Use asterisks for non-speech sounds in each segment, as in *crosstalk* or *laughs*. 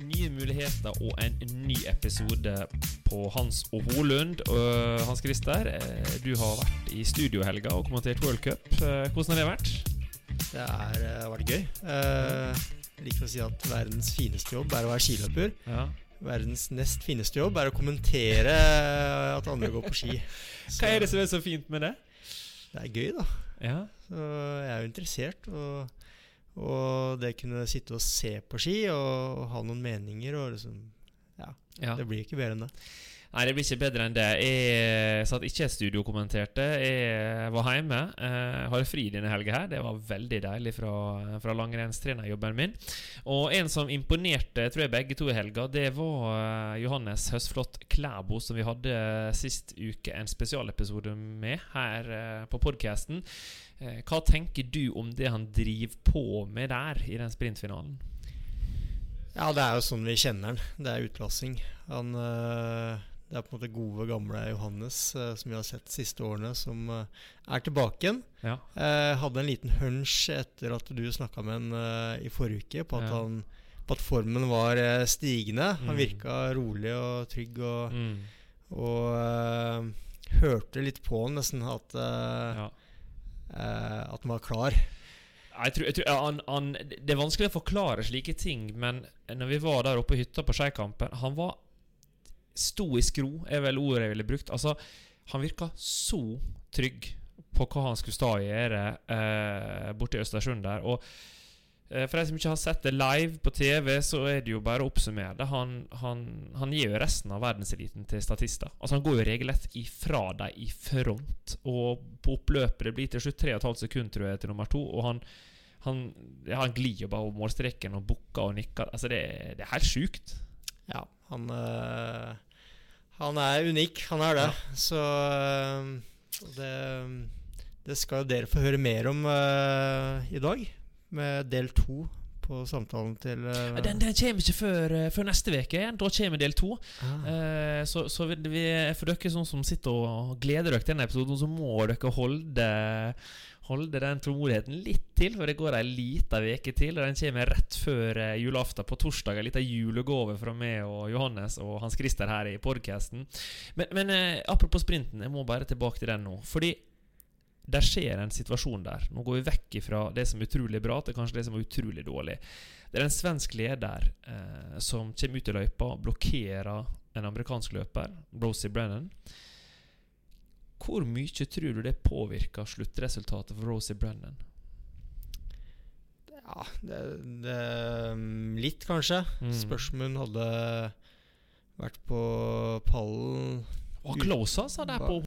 nye muligheter og en ny episode på Hans og Holund. Hans Christer, eh, du har vært i studio i helga og kommentert World Cup. Eh, Hvordan har det vært? Det har eh, vært gøy. Jeg liker å si at verdens fineste jobb er å være skiløper. Ja. Verdens nest fineste jobb er å kommentere at andre går på ski. *laughs* Hva er det som er så fint med det? Det er gøy, da. Ja. Så jeg er jo interessert. Og, og det kunne sitte og se på ski og, ha noen meninger og liksom Ja. ja. Det blir ikke bedre enn det. Nei, det blir ikke bedre enn det. Jeg satt ikke i studio og kommenterte. Jeg var hjemme. Jeg har fri denne helga her. Det var veldig deilig fra, fra langrennstrenerjobben min. Og en som imponerte, tror jeg begge to i helga, det var eh, Johannes Høstflot Klæbo, som vi hadde sist uke en spesialepisode med her eh, på podkasten. Hva tenker du om det han driver på med der, i den sprintfinalen? Ja, det er jo sånn vi kjenner han. Det er utlassing. Han Det er på en måte gode, gamle Johannes eh, som vi har sett de siste årene, som eh, er tilbake igjen. Ja. Eh, hadde en liten hunch etter at du snakka med han øh, i forrige uke, på at, Ja. han, på at formen var øh, stigende. Mm. Han virka rolig og trygg, og, Mm. og øh, hørte litt på han nesten at, ja. eh, at han var klar. Jeg tror, jeg tror, han, han, det er vanskelig å forklare slike ting, men når vi var der oppe i hytta på Skeikampen Han var stoisk ro, er vel ordet jeg ville brukt. Altså, han virka så trygg på hva han skulle stå og gjøre eh, borte i Østersund der. Og eh, for de som ikke har sett det live på TV, så er det jo bare å oppsummere det. Han, han, han gir jo resten av verdenseliten til statister. Altså Han går jo regelrett ifra dem i front. Og på oppløpet det blir til slutt 3,5 sekunder tror jeg, til nummer to. Og han, han, ja, han glir jo bare over målstreken og bukker og nikker. Altså Det, det er helt sjukt. Ja, han øh, Han er unik, han er det. Så øh, det, det skal dere få høre mer om uh, i dag, med del to på samtalen til uh, Den, den kommer ikke før, eh, før neste uke. igjen. Da kommer del to. ah, Uh, så, så vi, vi, for dere sånn som sitter og gleder dere til denne episoden, så må dere holde Holde den tålmodigheten litt til, for det går ei lita uke til. Og den kommer rett før eh, julaften på torsdag. En liten julegave fra meg og Johannes og Hans Christer her i podkasten. Men, men eh, apropos sprinten, jeg må bare tilbake til den nå. Fordi der skjer en situasjon der. Nå går vi vekk fra det som er utrolig bra, til kanskje det som er utrolig dårlig. Det er en svensk leder eh, som kommer ut i løypa, blokkerer en amerikansk løper, Rosie Brennan. Hvor mye tror du det påvirka sluttresultatet for Rosie Brennan? Ja, det, det mm, Litt, kanskje. Mm. Spørs om hun hadde vært på pallen Og close, altså, der på Ja.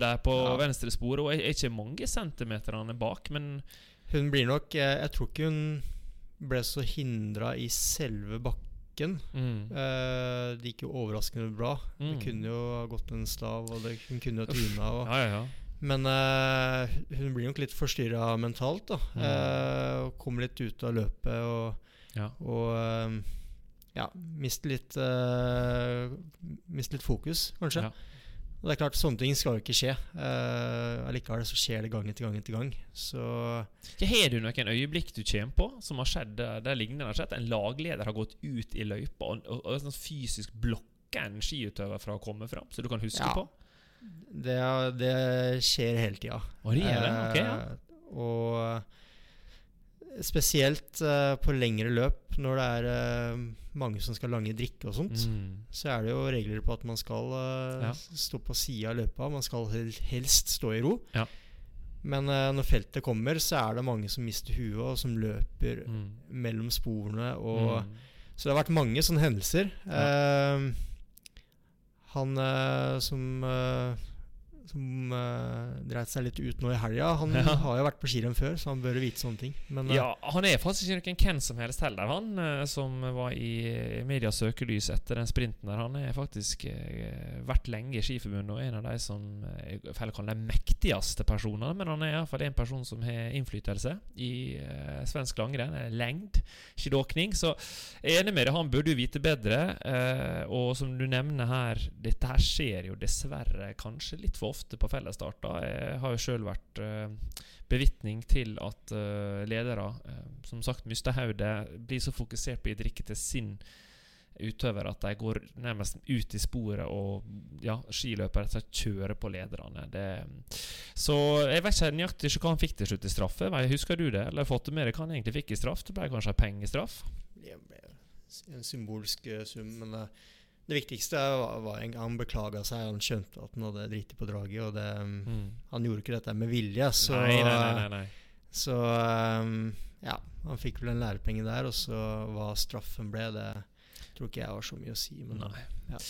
der på Ja. venstre spor. Og er ikke mange centimeterne bak, men Hun blir nok Jeg, jeg tror ikke hun ble så hindra i selve bakken. Mm. Eh, det gikk jo overraskende bra. Mm. Det kunne jo ha gått en stav, og det, hun kunne jo tryna. Ja, ja, ja. Men eh, hun blir nok litt forstyrra mentalt, da. Mm. Eh, og kommer litt ut av løpet og, Ja. og eh, ja, mister litt uh, Mister litt fokus, kanskje. Ja. Og det er klart, sånne ting skal jo ikke skje. Uh, Allikevel så skjer det gang etter gang etter gang. Så Ja, Har du noen øyeblikk du kommer på som har skjedd der, lignende har skjedd? En lagleder har gått ut i løypa og, og, og sånn fysisk blokka en skiutøver fra å komme fram, så du kan huske Ja. på? det, det skjer hele tida. Og det det? Ok, ja. uh, og spesielt uh, på lengre løp, når det er uh, mange som skal lange drikke og sånt, Mm. så er det jo regler på at man skal uh, Ja. stå på sida av løypa. Man skal helst stå i ro. Ja. Men når feltet kommer, så er det mange som mister huet, og som løper Mm. mellom sporene. Og, Mm. Så det har vært mange sånne hendelser. Eh, han som som uh, dreit seg litt ut nå i helga, han Ja. har jo vært på skirenn før, så han bør vite sånne ting. Men uh, Ja, han er faktisk ikke noen hvem som helst heller, han uh, som var i medias søkelys etter den sprinten der. Han er faktisk vært lenge i Skiforbundet og en av de som uh, jeg kalle de mektigste personene. Men han er iallfall en person som har innflytelse i svensk langrenn. Lengd, skidåkning. Så jeg er enig med deg, han burde jo vite bedre. og som du nevner her, dette her skjer jo dessverre kanskje litt for ofte på fellesstarter. Jeg har jo sjøl vært uh, bevitning til at uh, ledere, uh, som sagt hodet, blir så fokusert på å drikke til sin utøver at de går nærmest ut i sporet og ja, skiløpere kjører på lederne. Det, så jeg vet ikke nøyaktig hva han fikk til slutt i straffe. Husker du det? Eller fått med deg hva han egentlig fikk i straff? Det ble kanskje pengestraff? Det ble en symbolsk sum, men uh, det viktigste var, at en gang han beklaga seg. Han skjønte at han hadde driti på draget. Og det, mm. Han gjorde ikke dette med vilje. Så, nei, nei, nei, så um, ja, han fikk vel en lærepenge der. Og så hva straffen ble, det tror ikke jeg har så mye å si. Men, nei. Ja.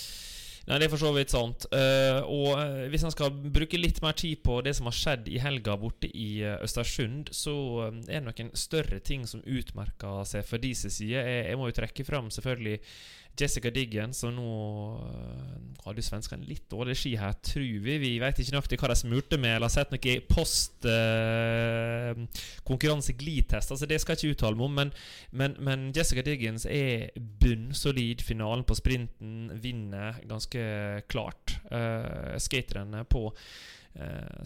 Nei, det er for så vidt sant. Uh, og uh, hvis han skal bruke litt mer tid på det som har skjedd i helga borte i uh, Østersund, så er det noen større ting som utmerker seg for deres side. Jeg, jeg må jo trekke fram selvfølgelig Jessica Diggen, som nå uh, hadde svenskene litt dårlig ski her, tror vi. Vi vet ikke nøyaktig hva de smurte med, eller har sett noe post-konkurranse uh. Altså, det skal jeg ikke uttale meg om, men, men, men, Jessica Diggins er bunnsolid. Finalen på sprinten vinner ganske klart. Uh, skaterne på eh,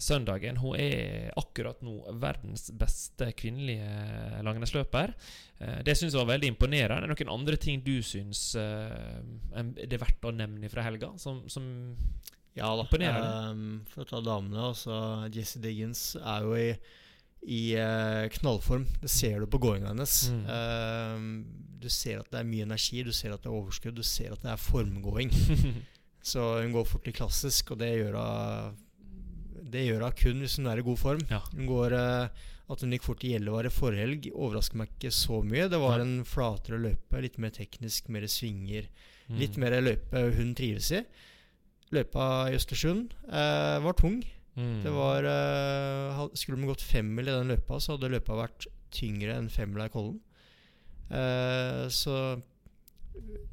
søndagen. Hun er akkurat nå verdens beste kvinnelige langrennsløper. Eh, det syns jeg var veldig imponerende. Er det noen andre ting du syns eh, det er verdt å nevne fra helga, som, som ja da. Um, for å ta damene, altså Jesse Diggins er jo i, i uh, knallform. Det ser du på gåinga hennes. Mm. Uh, du ser at det er mye energi, du ser at det er overskudd, du ser at det er formgåing. *laughs* Så hun går fort i klassisk, og det gjør hun det gjør hun kun hvis hun er i god form. Ja. Hun går uh, At hun gikk fort i Gjellevar i forrige helg, overrasker meg ikke så mye. Det var en flatere løype, litt mer teknisk, mer svinger. Mm. Litt mer løype hun trives i. Løypa i Østersund uh, var tung. Mm. Det var uh, Skulle man gått femmil i den løypa, så hadde løypa vært tyngre enn femmila i Kollen. så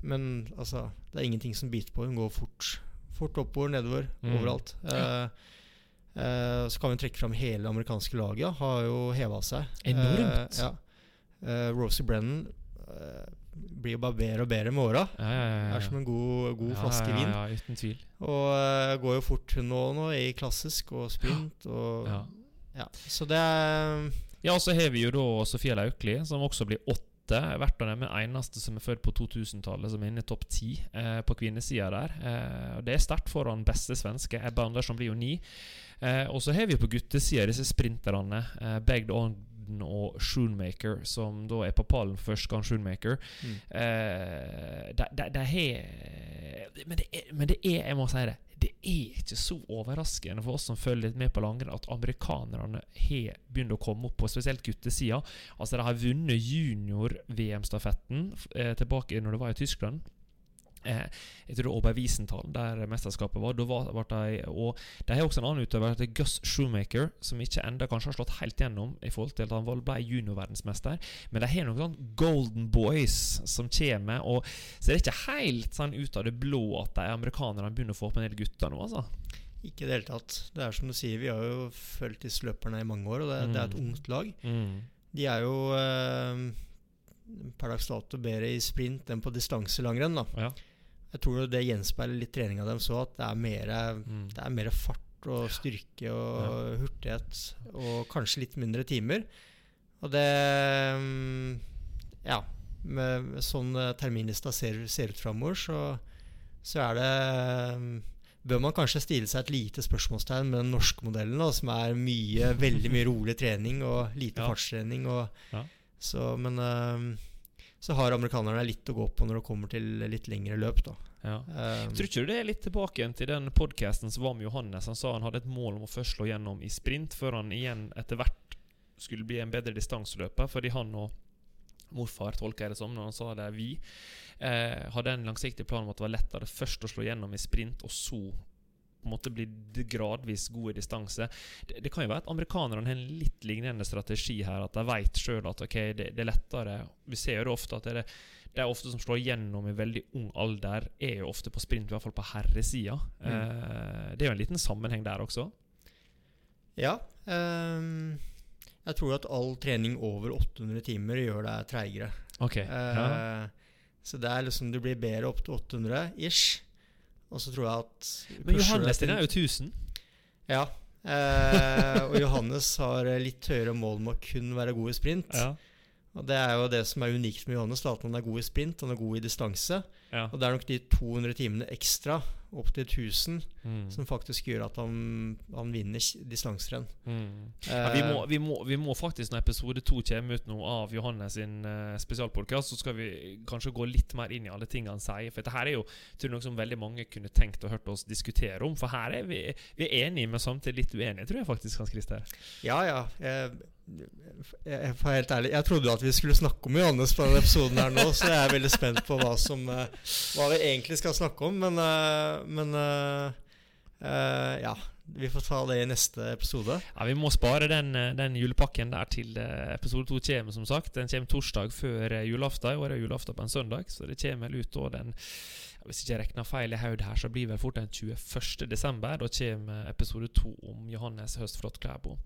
Men altså, det er ingenting som biter på. Hun går fort. Fort oppover, nedover, mm. overalt. Ja. Uh, så kan vi trekke fram hele det amerikanske laget. Har jo heva seg. Enormt. Uh, ja. uh, Rosie Brennan blir jo bare bedre og bedre med åra. Ja, ja, ja, er som en god, god flaske vin. Ja, uten tvil Og går jo fort nå, nå i klassisk og sprint. Og, ja. Så det er Ja, og så har vi jo da Sofia Laukli, som også blir åtte Verdt å nevne eneste som er født på 2000-tallet, som er inne i topp ti eh, på kvinnesida der. Eh, og Det er sterkt foran beste svenske. Ebba Andersson blir jo ni. Eh, og så har vi på guttesida disse sprinterne. Eh, Begd Ogden og Shoonmaker, som da er på pallen først, gang. Shoonmaker. Mm. Eh, de, de, de har men, det men det er, jeg må si det, det er ikke så overraskende for oss som følger litt med på langrenn, at amerikanerne har begynt å komme opp på spesielt guttesida. Altså, de har vunnet junior-VM-stafetten eh, tilbake når det var i Tyskland. Eh, jeg tror det var Wiesenthal, der mesterskapet var. Da var, var de, og De har også en annen utøver, heter Gus Shoemaker, som ikke enda kanskje har slått helt gjennom i forhold til at han ble juniorverdensmester. Men de har noen sånn Golden Boys som kommer. Og, så det er ikke helt sånn ut av det blå at de amerikanerne begynner å få opp en del gutter nå. altså ikke i det hele tatt. Det er som du sier, vi har jo fulgt disse løperne i mange år, og det, mm. det er et mm. ungt lag. Mm. De er jo eh, per dags dato bedre i sprint enn på distanselangrenn. da. Ja. Jeg tror det gjenspeiler litt treninga deres òg, at det er, mer, mm. det er mer fart og styrke og ja. hurtighet. Og kanskje litt mindre timer. Og det mm, Ja. Med sånn eh, terminlista ser, ser ut framover, så, så er det mm, bør man kanskje stille seg et lite spørsmålstegn med den norske modellen, da, som er mye, veldig mye *laughs* rolig trening og lite ja. fartstrening. Og, ja. så, men uh, så har amerikanerne litt å gå på når det kommer til litt lengre løp. da. Ja. Um, Tror ikke du det er litt tilbake igjen til den podkasten som var med Johannes? Han sa han hadde et mål om å først slå gjennom i sprint, før han igjen etter hvert skulle bli en bedre distanseløper, fordi han og morfar, jeg det som, når han sa det er vi, eh, hadde en langsiktig plan om at det var lettere først å slå gjennom i sprint, og så på en måte blir gradvis gode distanse. Det, det, kan jo være at amerikanerne har en litt lignende strategi her. At de vet sjøl at ok, det, det, er lettere Vi ser jo ofte at det, det er ofte som slår gjennom i veldig ung alder, er jo ofte på sprint, i hvert fall på herresida. Mm. Eh, det er jo en liten sammenheng der også. Ja. Um, jeg tror at all trening over 800 timer gjør deg treigere. Okay. Uh, ja. Så det er liksom du blir bedre opp til 800 ish. Og så tror jeg at Men Johannes din er jo 1000. Ja. Eh, og Johannes har litt høyere mål med å kun være god i sprint. Ja. Og Det er jo det som er unikt med Johannes, da, at han er god i sprint han er god i distanse. Ja. Og det er nok de 200 timene ekstra, opp til 1000, Mm. som faktisk gjør at han, han vinner distanserenn. Mm. Ja, vi, Eh, vi, vi må faktisk, når episode to kommer ut nå av Johannes sin uh, spesialpodkast, så skal vi kanskje gå litt mer inn i alle tingene han sier. For dette her er jo tror jeg, noe som veldig mange kunne tenkt og hørt oss diskutere om. For her er vi, vi er enige, men samtidig litt uenige, tror jeg faktisk, Hans Christer. Ja, ja. Jeg, jeg, for helt ærlig, jeg trodde at vi skulle snakke om Johannes på denne episoden her nå, så jeg er veldig spent på hva, som, eh, hva vi egentlig skal snakke om. Men, eh, men eh, ja. Vi får ta det i neste episode. Ja, Vi må spare den, den julepakken der til episode to kommer, som sagt. Den kommer torsdag før julaften. I år er julaften på en søndag, så det kommer vel ut da den Hvis ikke jeg regner feil i hodet her, så blir vel fort den 21. desember. Da kommer episode to om Johannes Høstflot Klæbo.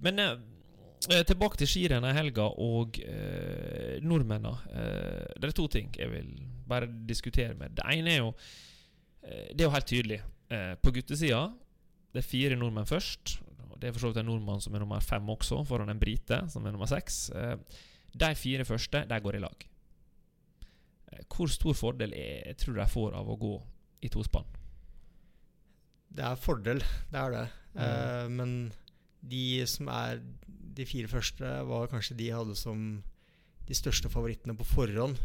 Men tilbake til skirennet i helga og eh, nordmennene. Eh, det er to ting jeg vil bare diskutere med. Det ene er jo eh, Det er jo helt tydelig. Eh, på guttesida det er fire nordmenn først. og Det er for så vidt en nordmann som er nummer fem også, foran en brite som er nummer seks. Eh, De fire første de går i lag. Eh, Hvor stor fordel er, tror du de får av å gå i tospann? Det er fordel, det er det. Mm. Eh, men de som er de fire første, var kanskje de hadde som de største favorittene på forhånd.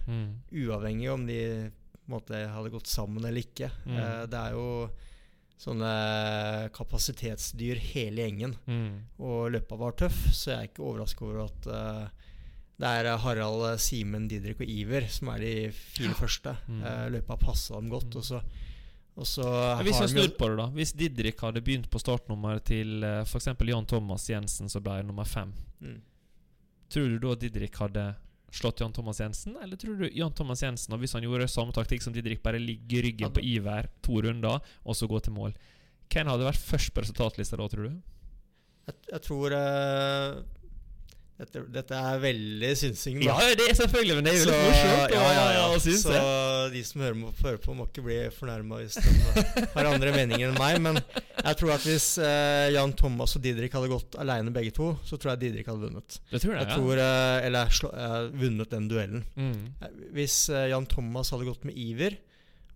Uavhengig om de måte, hadde gått sammen eller ikke. Mm. Eh, det er jo sånne kapasitetsdyr hele gjengen. Mm. Og løpa var tøff, så jeg er ikke overrasket over at eh, det er Harald, Simen, Didrik og Iver som er de fire Ja. første. Mm. Eh, løpa passa dem godt. Mm. Og så, hvis har vi snur på det, da. Hvis Didrik hadde begynt på startnummer til uh, f.eks. Jan Thomas Jensen, som ble nummer fem, Mm. tror du da Didrik hadde slått Jan Thomas Jensen? Eller tror du Jan Thomas Jensen, og hvis han gjorde samme taktikk som Didrik, bare ligge i ryggen på Iver to runder, og så gå til mål Hvem hadde vært først på resultatlista da, tror du? Jeg, jeg tror eh, dette, dette er veldig synsing. da. Ja, det er selvfølgelig, men det er jo Så- litt morsomt ja, ja, ja. synes Så de som hører, må, hører på, må ikke bli fornærma hvis de har andre meninger enn meg. Men jeg tror at hvis eh, Jan Thomas og Didrik hadde gått aleine begge to, så tror jeg Didrik hadde vunnet. Det tror jeg, Jeg tror, eh, Eller slå, eh, vunnet den duellen. Mm. Eh, Hvis eh, Jan Thomas hadde gått med iver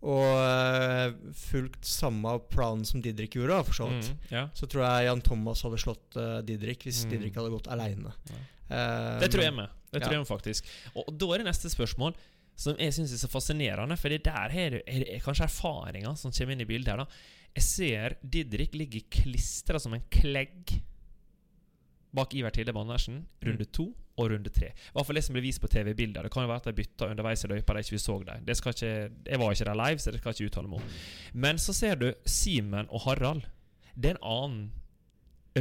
og eh, fulgt samme plan som Didrik gjorde, for så vidt, Mm. Ja. så tror jeg Jan Thomas hadde slått uh, Didrik hvis Mm. Didrik hadde gått aleine. Ja. Det tror jeg med. Det tror ja. jeg faktisk. Og, og da er det neste spørsmål som jeg syns er så fascinerende, for det der er, det- er, kanskje erfaringa som kommer inn i bildet her. da Jeg ser Didrik ligge klistra som en klegg bak Iver Tilde Andersen, runde Mm. to og runde tre. I hvert fall det som blir vist på TV-bilder. Det kan jo være at de bytta underveis i løypa der ikke vi så dem. Det jeg var ikke der live, så det skal jeg ikke uttale meg om. Men så ser du Simen og Harald. Det er en annen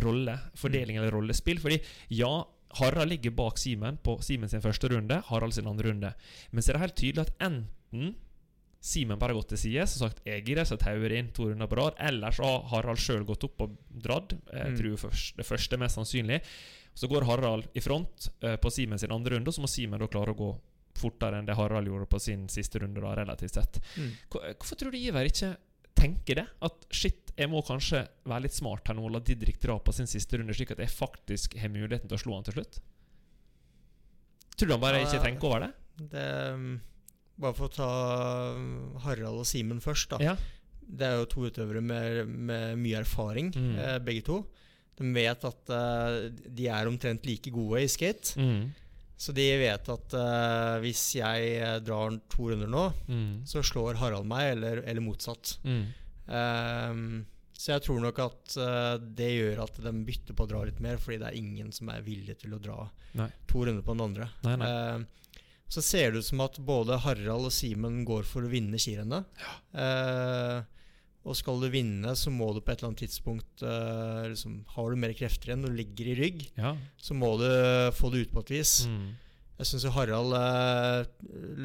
rolle, fordeling eller rollespill. Fordi ja, Harald ligger bak Simen på Simen sin første runde, Harald sin andre runde. Men så er det helt tydelig at enten Simen bare gått til side, som sagt jeg gir det, så tauer inn to runder på rad. Eller så har Harald sjøl gått opp og dratt. Jeg Mm. tror først, det første er mest sannsynlig. Så går Harald i front eh, på Simen sin andre runde, og så må Simen da klare å gå fortere enn det Harald gjorde på sin siste runde, da, relativt sett. Mm. Hvorfor tror du Iver ikke tenker det? At shit, jeg må kanskje være litt smart her nå og la Didrik dra på sin siste runde, slik at jeg faktisk har muligheten til å slå han til slutt? Tror du han bare Ja, ikke tenker over det? Det, um, bare for å ta um, Harald og Simen først, da. Ja. Det er jo to utøvere med, med mye erfaring, Mm. eh, begge to. De vet at uh, de er omtrent like gode i skate. Mm. Så de vet at uh, hvis jeg eh, drar to runder nå, Mm. så slår Harald meg, eller, eller motsatt. Ehm, så jeg tror nok at uh, det gjør at de bytter på å dra litt mer, fordi det er ingen som er villig til å dra Nei. to runder på den andre. Nei, nei. Ehm, så ser det ut som at både Harald og Simen går for å vinne skirennet. Eh, og skal du vinne, så må du på et eller annet tidspunkt eh, liksom, Har du mer krefter igjen når du ligger i rygg, Ja. så må du få det ut på et vis. Mm. Jeg syns Harald eh,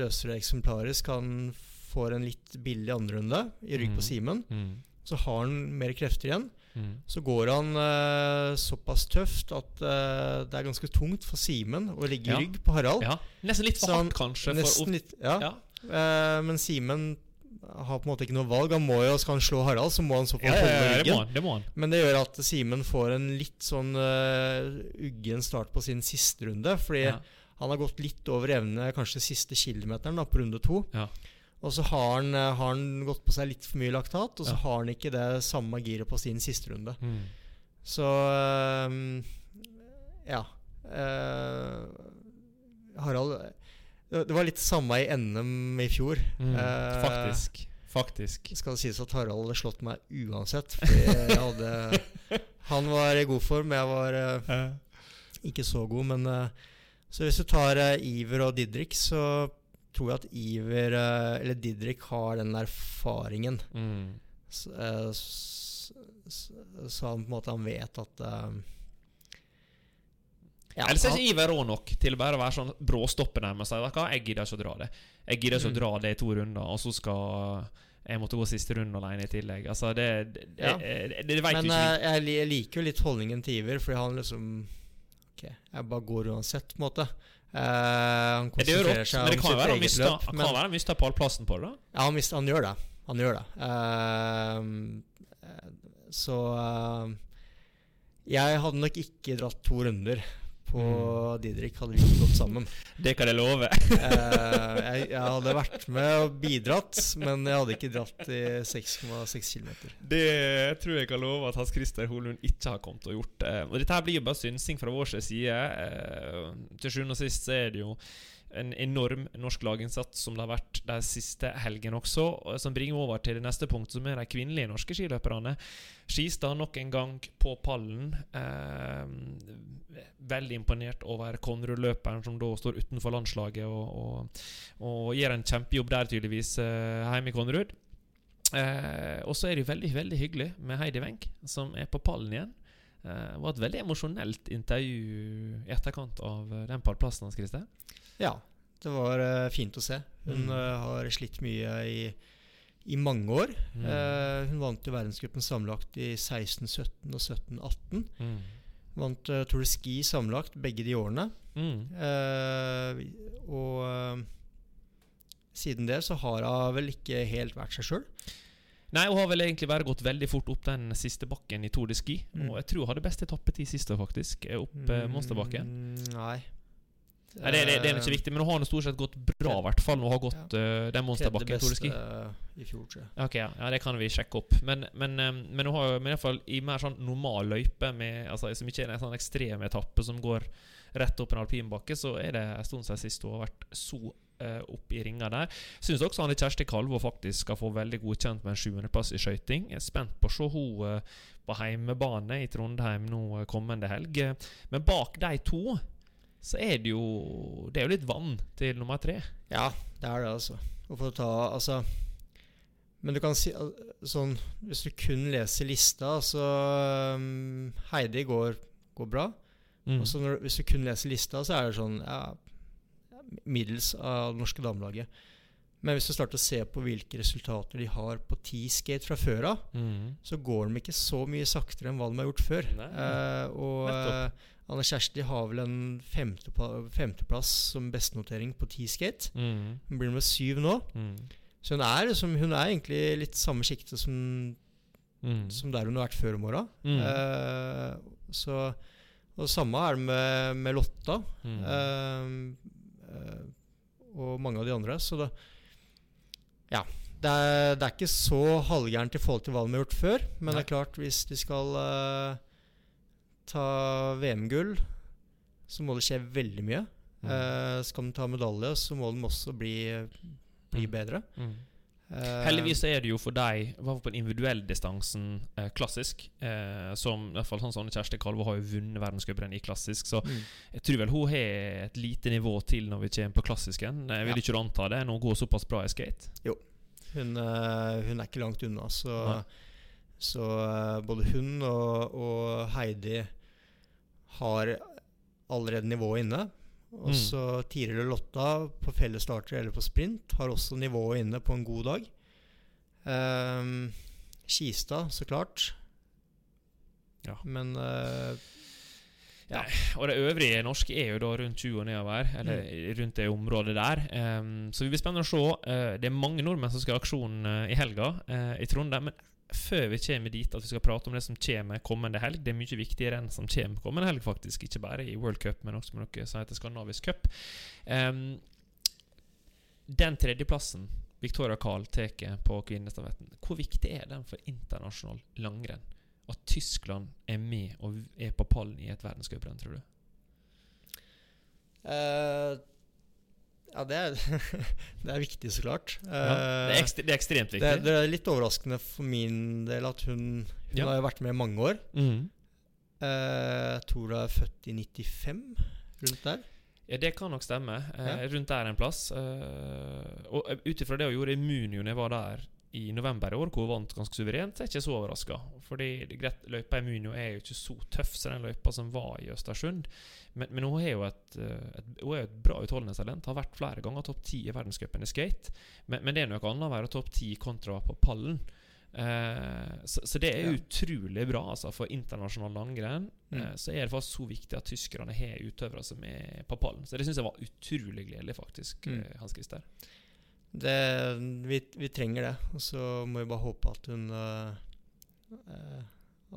løser det eksemplarisk. Han får en litt billig andrerunde i rygg på Simen. Mm. Så har han mer krefter igjen. Mm. Så går han uh, såpass tøft at uh, det er ganske tungt for Simen å ligge Ja. rygg på Harald. Ja. Nesten litt for han- hardt, kanskje. For litt, ja. ja. Eh, men Simen har på en måte ikke noe valg. Han må jo, Skal han slå Harald, så må han så fall Ja, ja, holde ja, det må han. Det må han. Men det gjør at Simen får en litt sånn uh, uggen start på sin siste runde. Fordi Ja. han har gått litt over evne kanskje siste kilometeren da, på runde to. Og så har han, eh, har han gått på seg litt for mye laktat, og så Ja. har han ikke det samme giret på sin siste runde. Mm. Så um, ja. Uh, Harald det, det var litt samme i NM i fjor. Mm. Uh, Faktisk. Faktisk. skal det sies at Harald hadde slått meg uansett. Hadde *laughs* Han var i god form, jeg var uh, ikke så god. Men Så hvis du tar Iver og Didrik, så tror jeg at Iver eh, eller Didrik har den erfaringen. Mm. Så, eh, så han på en måte han vet at eh, ja, Ellers er ikke Iver rå nok til å være sånn bråstoppe og si at Jeg gidder ikke å dra det. Jeg gidder ikke Mm. å dra det i to runder, og så skal jeg måtte gå siste runde alene i tillegg. Altså, det Det, Ja. det, det, vet Men du ikke. Men jeg liker jo litt holdningen til Iver, fordi han liksom Ok, jeg bare går uansett, på en måte. Eh, han er konsentrerer seg men det om kan sitt eget mista, løp. kan være han mista pallplassen på det. ja, han, mist, han gjør det. Han gjør det. Uh, så uh, Jeg hadde nok ikke dratt to runder på Mm. Didrik, hadde vi ikke gått sammen. Det kan jeg love. *laughs* Eh, jeg, jeg hadde vært med og bidratt, men jeg hadde ikke dratt i 6,6 km. Det tror jeg kan love at Hans Christer Holund ikke har kommet og gjort. Eh, og Dette her blir jo bare synsing fra vår side. Eh, til sjuende og sist så er det jo en enorm norsk laginnsats som det har vært de siste helgene også. Som bringer meg over til det neste punkt, som er de kvinnelige norske skiløperne. Skistad nok en gang på pallen. Eh, veldig imponert over Konrud-løperen, som da står utenfor landslaget og, og, og gjør en kjempejobb der, tydeligvis, eh, hjemme i Konrud. Eh, og så er det jo veldig veldig hyggelig med Heidi Wenck, som er på pallen igjen. Eh, det var et veldig emosjonelt intervju i etterkant av den pallplassen hans, Christer. Ja, det var eh, fint å se. Hun Mm. eh, har slitt mye i, i mange år. Mm. Eh, hun vant jo verdenscupen sammenlagt i 16-17 og 17-18. Mm. Vant uh, Tour de Ski sammenlagt begge de årene. Eh, og uh, siden det så har hun vel ikke helt vært seg sjøl. Nei, hun har vel egentlig bare gått veldig fort opp den siste bakken i Tour de Ski. Mm. Og jeg tror hun hadde best etappetid siste, faktisk. Opp mm, Monsterbakken. Nei. Nei, det, det, det er ikke viktig, men nå har han stort sett gått bra, i hvert fall. Nå har gått eh, den monsterbakken Tredje beste i fjor, tror jeg. Ok, ja, ja, det kan vi sjekke opp. Men, men, eh, men nå har vi iallfall i hvert fall i mer sånn normal løype, med, altså, som ikke er en sånn ekstrem etappe som går rett opp en alpinbakke, så er det en stund siden sist hun har vært så uh, opp i ringa der. Syns også Anne Kjersti Kalvå faktisk skal få veldig godkjent med en sjuendeplass i skøyting. Spent på å se hun eh, på heimebane i Trondheim nå eh, kommende helg. Men bak de to så er det jo Det er jo litt vann til nummer tre. Ja, det er det, altså. Og for å ta Altså Men du kan si sånn Hvis du kun leser lista, så um, Heidi går, går bra. Mm. Og så hvis du kun leser lista, så er det sånn ja, middels av det norske damelaget. Men hvis du starter å se på hvilke resultater de har på T-skate fra før av, Mm. så går de ikke så mye saktere enn hva de har gjort før. Nei. Eh, og Anne Kjersti har vel en femteplass, femteplass som bestenotering på T-skate. Mm. Hun blir nummer syv nå. Mm. Så hun er, liksom, hun er egentlig litt samme sjikte som, Mm. som der hun har vært før om åra. Mm. Eh, så Og samme er det med, med Lotta. Mm. eh, eh, og mange av de andre. Så det Ja. Det er, det er ikke så halvgærent i forhold til hva de har gjort før. Men Nei. det er klart, hvis de skal eh, ta VM-gull, så må det skje veldig mye. Mm. Uh, skal de ta medalje, så må de også bli, bli Mm. bedre. Mm. Uh, Heldigvis er det jo for deg, i på den individuelle distansen, eh, klassisk. Eh, som i hvert fall sånn som Kjersti Kalve har jo vunnet verdenscuprenn i klassisk, så mm. jeg tror vel hun har et lite nivå til når vi kommer på klassisken. Jeg vil Ja. ikke anta det når hun går såpass bra i skate. Hun, eh, hun er ikke langt unna, så, Nei. Så eh, både hun og, og Heidi har allerede nivået inne. Og Mm. så Tiril og Lotta på fellesstarter eller på sprint har også nivået inne på en god dag. Um, Kista, så klart. Ja. Men uh, Ja. Og det øvrige norske er jo da rundt 20 og nedover, eller Mm. rundt det området der. Um, så vi blir spennende å se. Uh, det er mange nordmenn som skal ha aksjon uh, i helga uh, i Trondheim. Men før vi kommer dit at vi skal prate om det som kommer kommende helg Det er mye viktigere enn som kommer kommende helg, faktisk. Ikke bare i World Cup, men også med noe som heter Skandinavisk Cup. Um, den tredjeplassen Victoria Carl tar på kvinnestafetten, hvor viktig er den for internasjonal langrenn? At Tyskland er med og er på pallen i et verdenscuprenn, tror du? Eh, ja, det er, *laughs* det er viktig, så klart. Ja, det, er Eh, ekstre, det er ekstremt det, viktig. det er litt overraskende for min del at hun Hun Ja. har jo vært med i mange år. Mhm. Eh, jeg tror hun er født i 95, rundt der. Ja, det kan nok stemme. Eh. Rundt der en plass. Og ut ifra det hun gjorde i Munio når jeg var der i november i år, hvor hun vant ganske suverent, så er jeg ikke så overraska. Fordi greit, løypa i Munio er jo ikke så tøff som den løypa som var i Østersund. Men, men hun er jo et, eh, et, hun er et bra utholdenhetstalent. Har vært flere ganger topp ti i verdenscupen i skate. Men, men det er noe annet å være topp ti kontra på pallen. Eh, så, så det er Ja. utrolig bra altså, for internasjonal langrenn. Mm. Eh, så er det faktisk så viktig at tyskerne har utøvere som er på pallen. Så det syns jeg var utrolig gledelig, faktisk. Mm. eh, Hans Christer. Det, vi, vi trenger det. Og så må vi bare håpe at hun eh,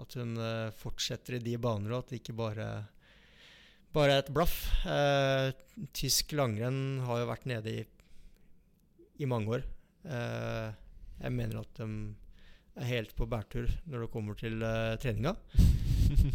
At hun eh, fortsetter i de baner, og at det ikke bare bare et blaff. Uh, tysk langrenn har jo vært nede i, i mange år. Uh, jeg mener at de er helt på bærtur når det kommer til uh, treninga.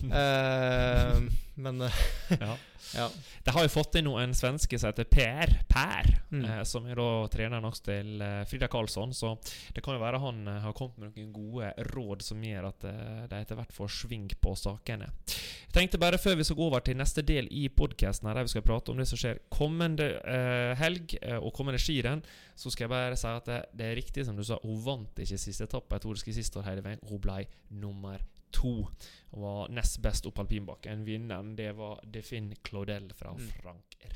Eh, men uh, *laughs* ja. ja. Det har jo fått inn en svenske som heter Per, per Mm. eh, som er da treneren også til eh, Frida Karlsson. Så det kan jo være han eh, har kommet med noen gode råd som gjør at eh, de etter hvert får sving på sakene. Jeg tenkte bare før vi skal gå over til neste del i podkasten, der vi skal prate om det som skjer kommende helg og kommende skirenn, så skal jeg bare si at det, det er riktig som du sa, hun vant ikke siste etappe Jeg tror det Ski siste år hele veien. Hun ble nummer to. Og var nest best opp alpinbakken. Vinneren det var Defin Claudel fra Mm. Frankrike.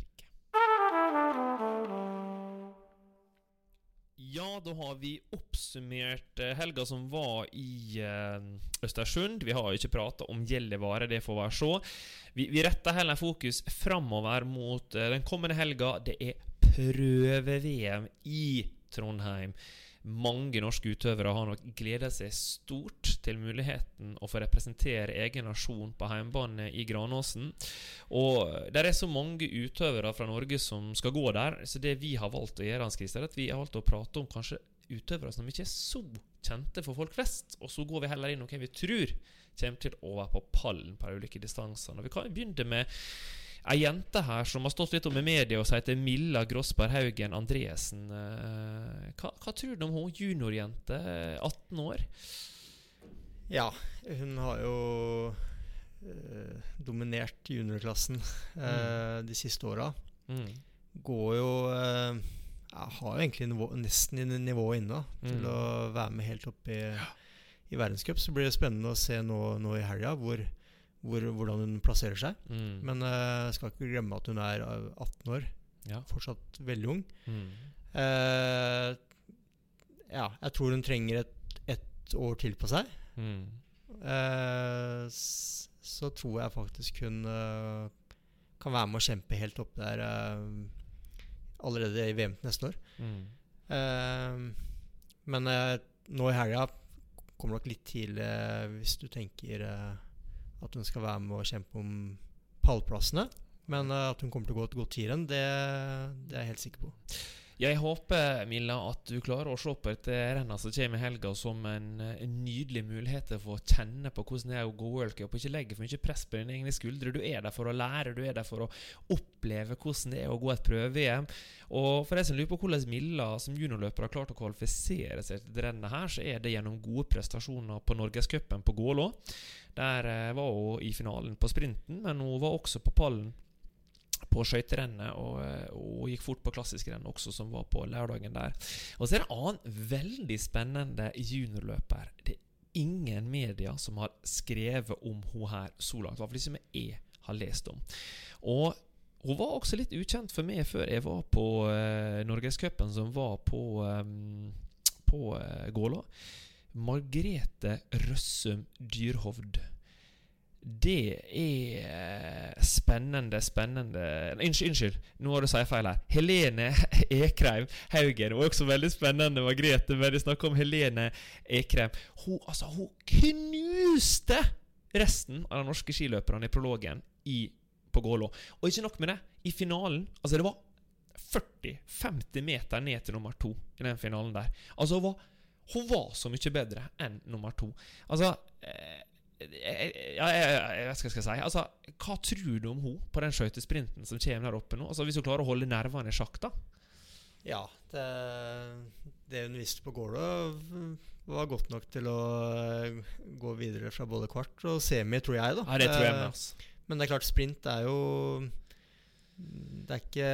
Ja, da har vi oppsummert eh, helga som var i eh, Østersund. Vi har jo ikke prata om Gjellivare, det får være så. Vi, vi retter heller fokus framover mot eh, den kommende helga. Det er prøve-VM i Trondheim. Mange norske utøvere har nok gleda seg stort til muligheten å få representere egen nasjon på hjemmebane i Granåsen. Og det er så mange utøvere fra Norge som skal gå der, så det vi har valgt å gjøre, Hans Christer, er at vi har valgt å prate om kanskje utøvere som ikke er så kjente for folk flest. Og så går vi heller inn hvem vi tror kommer til å være på pallen på de ulike distansene. Og Vi kan begynne med Ei jente her som har stått litt om i media, og som heter Milla Grossberg Haugen Andresen. Eh, Hva, hva tror du om hun juniorjente, eh, 18 år? Ja, hun har jo eh, dominert juniorklassen eh, de siste åra. Mm. Går jo eh, ja, Har jo egentlig nivå, nesten nivået inne til Mm. å være med helt opp i, i verdenscup. Så blir det spennende å se nå, nå i helga hvor, hvor, hvordan hun plasserer seg. Mm. Men uh, skal ikke glemme at hun er eh, 18 år. ja. Fortsatt veldig ung. Mm. Uh, ja, jeg tror hun trenger et, et år til på seg. Mm. Uh, så tror jeg faktisk hun uh, kan være med å kjempe helt opp der eh, allerede i VM til neste år. Mm. Eh, men eh, nå i helga kommer nok litt tidlig eh, hvis du tenker eh, at hun skal være med å kjempe om pallplassene. Men eh, at hun kommer til å gå et godt tirenn, det, det er jeg helt sikker på. Jeg håper Milla, at du klarer å se på dette rennet som kommer i helga, som en, en nydelig mulighet til å kjenne på hvordan det er å gå World Cup, og ikke legge for mye press på dine egne skuldre. Du er der for å lære, du er der for å oppleve hvordan det er å gå et prøve-VM. Og for de som lurer på hvordan Milla som juniorløper har klart å kvalifisere seg til dette rennet her, så er det gjennom gode prestasjoner på Norgescupen på Gålå. Der eh, var hun i finalen på sprinten, men hun var også på pallen på skøyterennet og, eh, og gikk fort på klassisk renn også, som var på lørdagen der. Og så er det en annen veldig spennende juniorløper. Det er ingen media som har skrevet om hun her så langt. I hvert fall som jeg har lest om. Og hun var også litt ukjent for meg før jeg var på uh, Norgescupen, som var på, um, på uh, Gålå. Margrete Røssum Dyrhovd. Det er spennende, spennende Unnskyld, unnskyld, nå har du sagt feil her. Helene Ekreim Haugen. Var også veldig spennende, Margrethe, men jeg snakker om Helene Ekreim. Hun, altså, hun knuste resten av de norske skiløperne i prologen i, på Gålå. Og ikke nok med det. I finalen Altså, det var 40-50 meter ned til nummer to i den finalen der. Altså, hun var, hun var så mye bedre enn nummer to. Altså eh, ja, jeg, vet ikke hva jeg skal si. Altså, hva tror du om hun på den skøytesprinten som kommer der oppe nå? Altså, Hvis hun klarer å holde nervene i sjakk, da? Ja, det, det hun viste på Gålå, var godt nok til å eh, gå videre fra både kvart og semi, tror jeg. da Ja, det tror jeg med, altså. Men det er klart, sprint er jo Det er ikke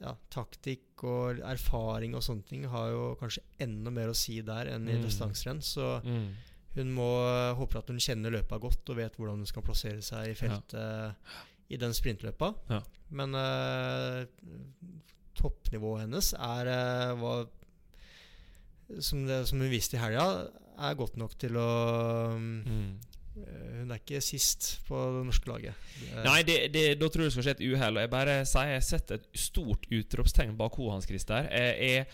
ja, Taktikk og erfaring og sånne ting har jo kanskje enda mer å si der enn i Mm. distanserenn. Så Mm. Hun må håpe at hun kjenner løpet godt og vet hvordan hun skal plassere seg i feltet i den sprintløpa. Ja. Men uh, toppnivået hennes er uh, hva, som, det, som hun viste i helga, er godt nok til å Mm. eh, Hun er ikke sist på det norske laget. Det- Nei, det, det, da tror jeg det skal skje et uhell. Og jeg bare sier jeg setter et stort utropstegn bak henne, Hans Christer. Jeg, jeg,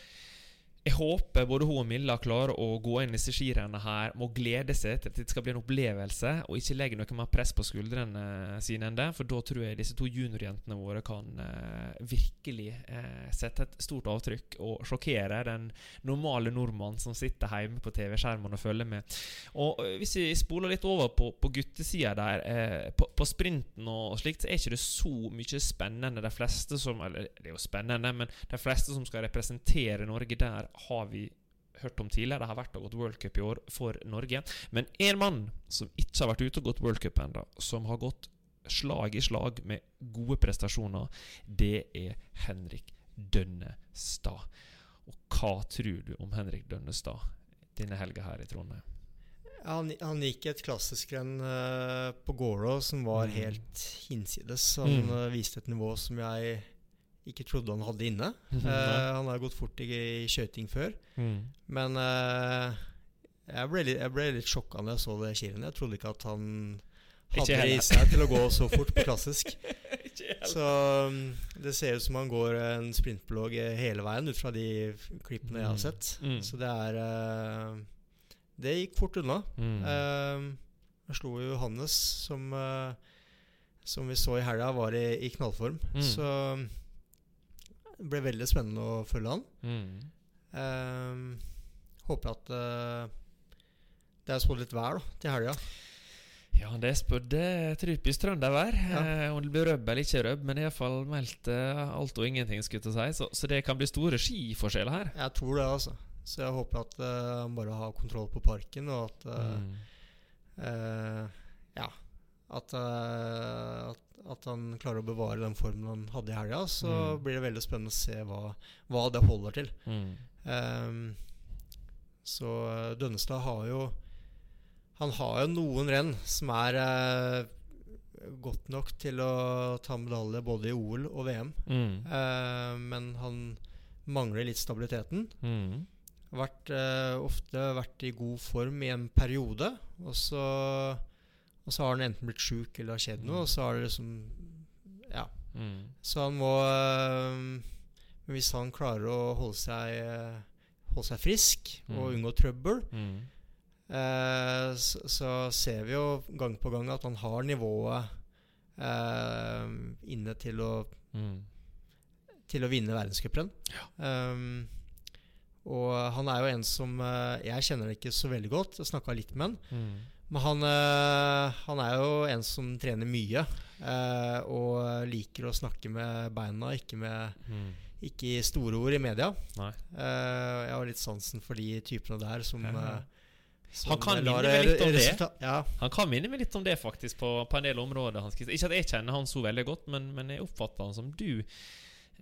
jeg håper både hun og Milla klarer å gå inn i disse skirennene her med å glede seg til at det skal bli en opplevelse, og ikke legge noe mer press på skuldrene sine enn det. For da tror jeg disse to juniorjentene våre kan eh, virkelig eh, sette et stort avtrykk og sjokkere den normale nordmann som sitter hjemme på TV-skjermen og følger med. Og øh, Hvis vi spoler litt over på, på guttesida der, eh, på, på sprinten og slikt, så er ikke det så mye spennende. De fleste som Eller det er jo spennende, men de fleste som skal representere Norge der, har vi hørt om tidligere. Det har vært og gått World Cup i år for Norge. Men én mann som ikke har vært ute og gått World Cup ennå, som har gått slag i slag med gode prestasjoner, det er Henrik Dønnestad. Og hva tror du om Henrik Dønnestad denne helga her i Trondheim? Han, han gikk et klassisk renn eh, på Gålå som var Mm. helt hinsides. Han Mm. eh, viste et nivå som jeg ikke trodde han hadde inne. *laughs* Eh, han har gått fort i, i skøyting før. Mm. Men uh, jeg, ble litt, jeg ble litt sjokka når jeg så det skirennet. Jeg trodde ikke at han hadde det i seg til å gå så fort på *laughs* klassisk. Så um, det ser ut som han går en sprintblogg eh, hele veien ut fra de klippene klippene jeg har Mm. sett. Mm. Så det er uh, Det gikk fort unna. Mm. Uh, jeg slo jo Johannes, som, som vi så i helga, var i, i knallform. Mm. Så um, det ble veldig spennende å følge han. Mm. Eh, håper at eh, det er spådd litt vær da, til helga. Ja, det er spådd typisk trøndervær. Ja. Eh, om det blir røbb eller ikke røbb, men iallfall meldt eh, alt og ingenting, skulle jeg si. Så, så det kan bli store skiforskjeller her. Jeg tror det, altså. Så jeg håper at eh, han bare har kontroll på parken, og at eh, Mm. Ja. At, at, at han klarer å bevare den formen han hadde i helga. Så Mm. blir det veldig spennende å se hva, hva det holder til. Mm. Um, så eh, Dønnestad har jo Han har jo noen renn som er uh, godt nok til å ta medalje både i OL og VM. Mm. Uh, men han mangler litt stabiliteten. Mm. Vært, uh, ofte vært i god form i en periode, og så, og så har han enten blitt sjuk eller har skjedd noe, og så har det liksom Ja. Mm. Så han må øh, Men hvis han klarer å holde seg øh, Holde seg frisk og Mm. unngå trøbbel, Mm. eh, så, så ser vi jo gang på gang at han har nivået eh, inne til å, Mm. til å vinne verdenscupen. Um, og han er jo en som eh, Jeg kjenner det ikke så veldig godt. Jeg snakka litt med han. Men han, eh, han er jo en som trener mye. eh, og liker å snakke med beina, ikke, med, Mm. ikke i store ord i media. Nei. Eh, jeg har litt sansen for de typene der som, Ja. som Han kan. Ja, Han kan minne meg litt om det, faktisk, på, på en del områder. Ikke at jeg kjenner han så veldig godt, men, men jeg oppfatter han som du.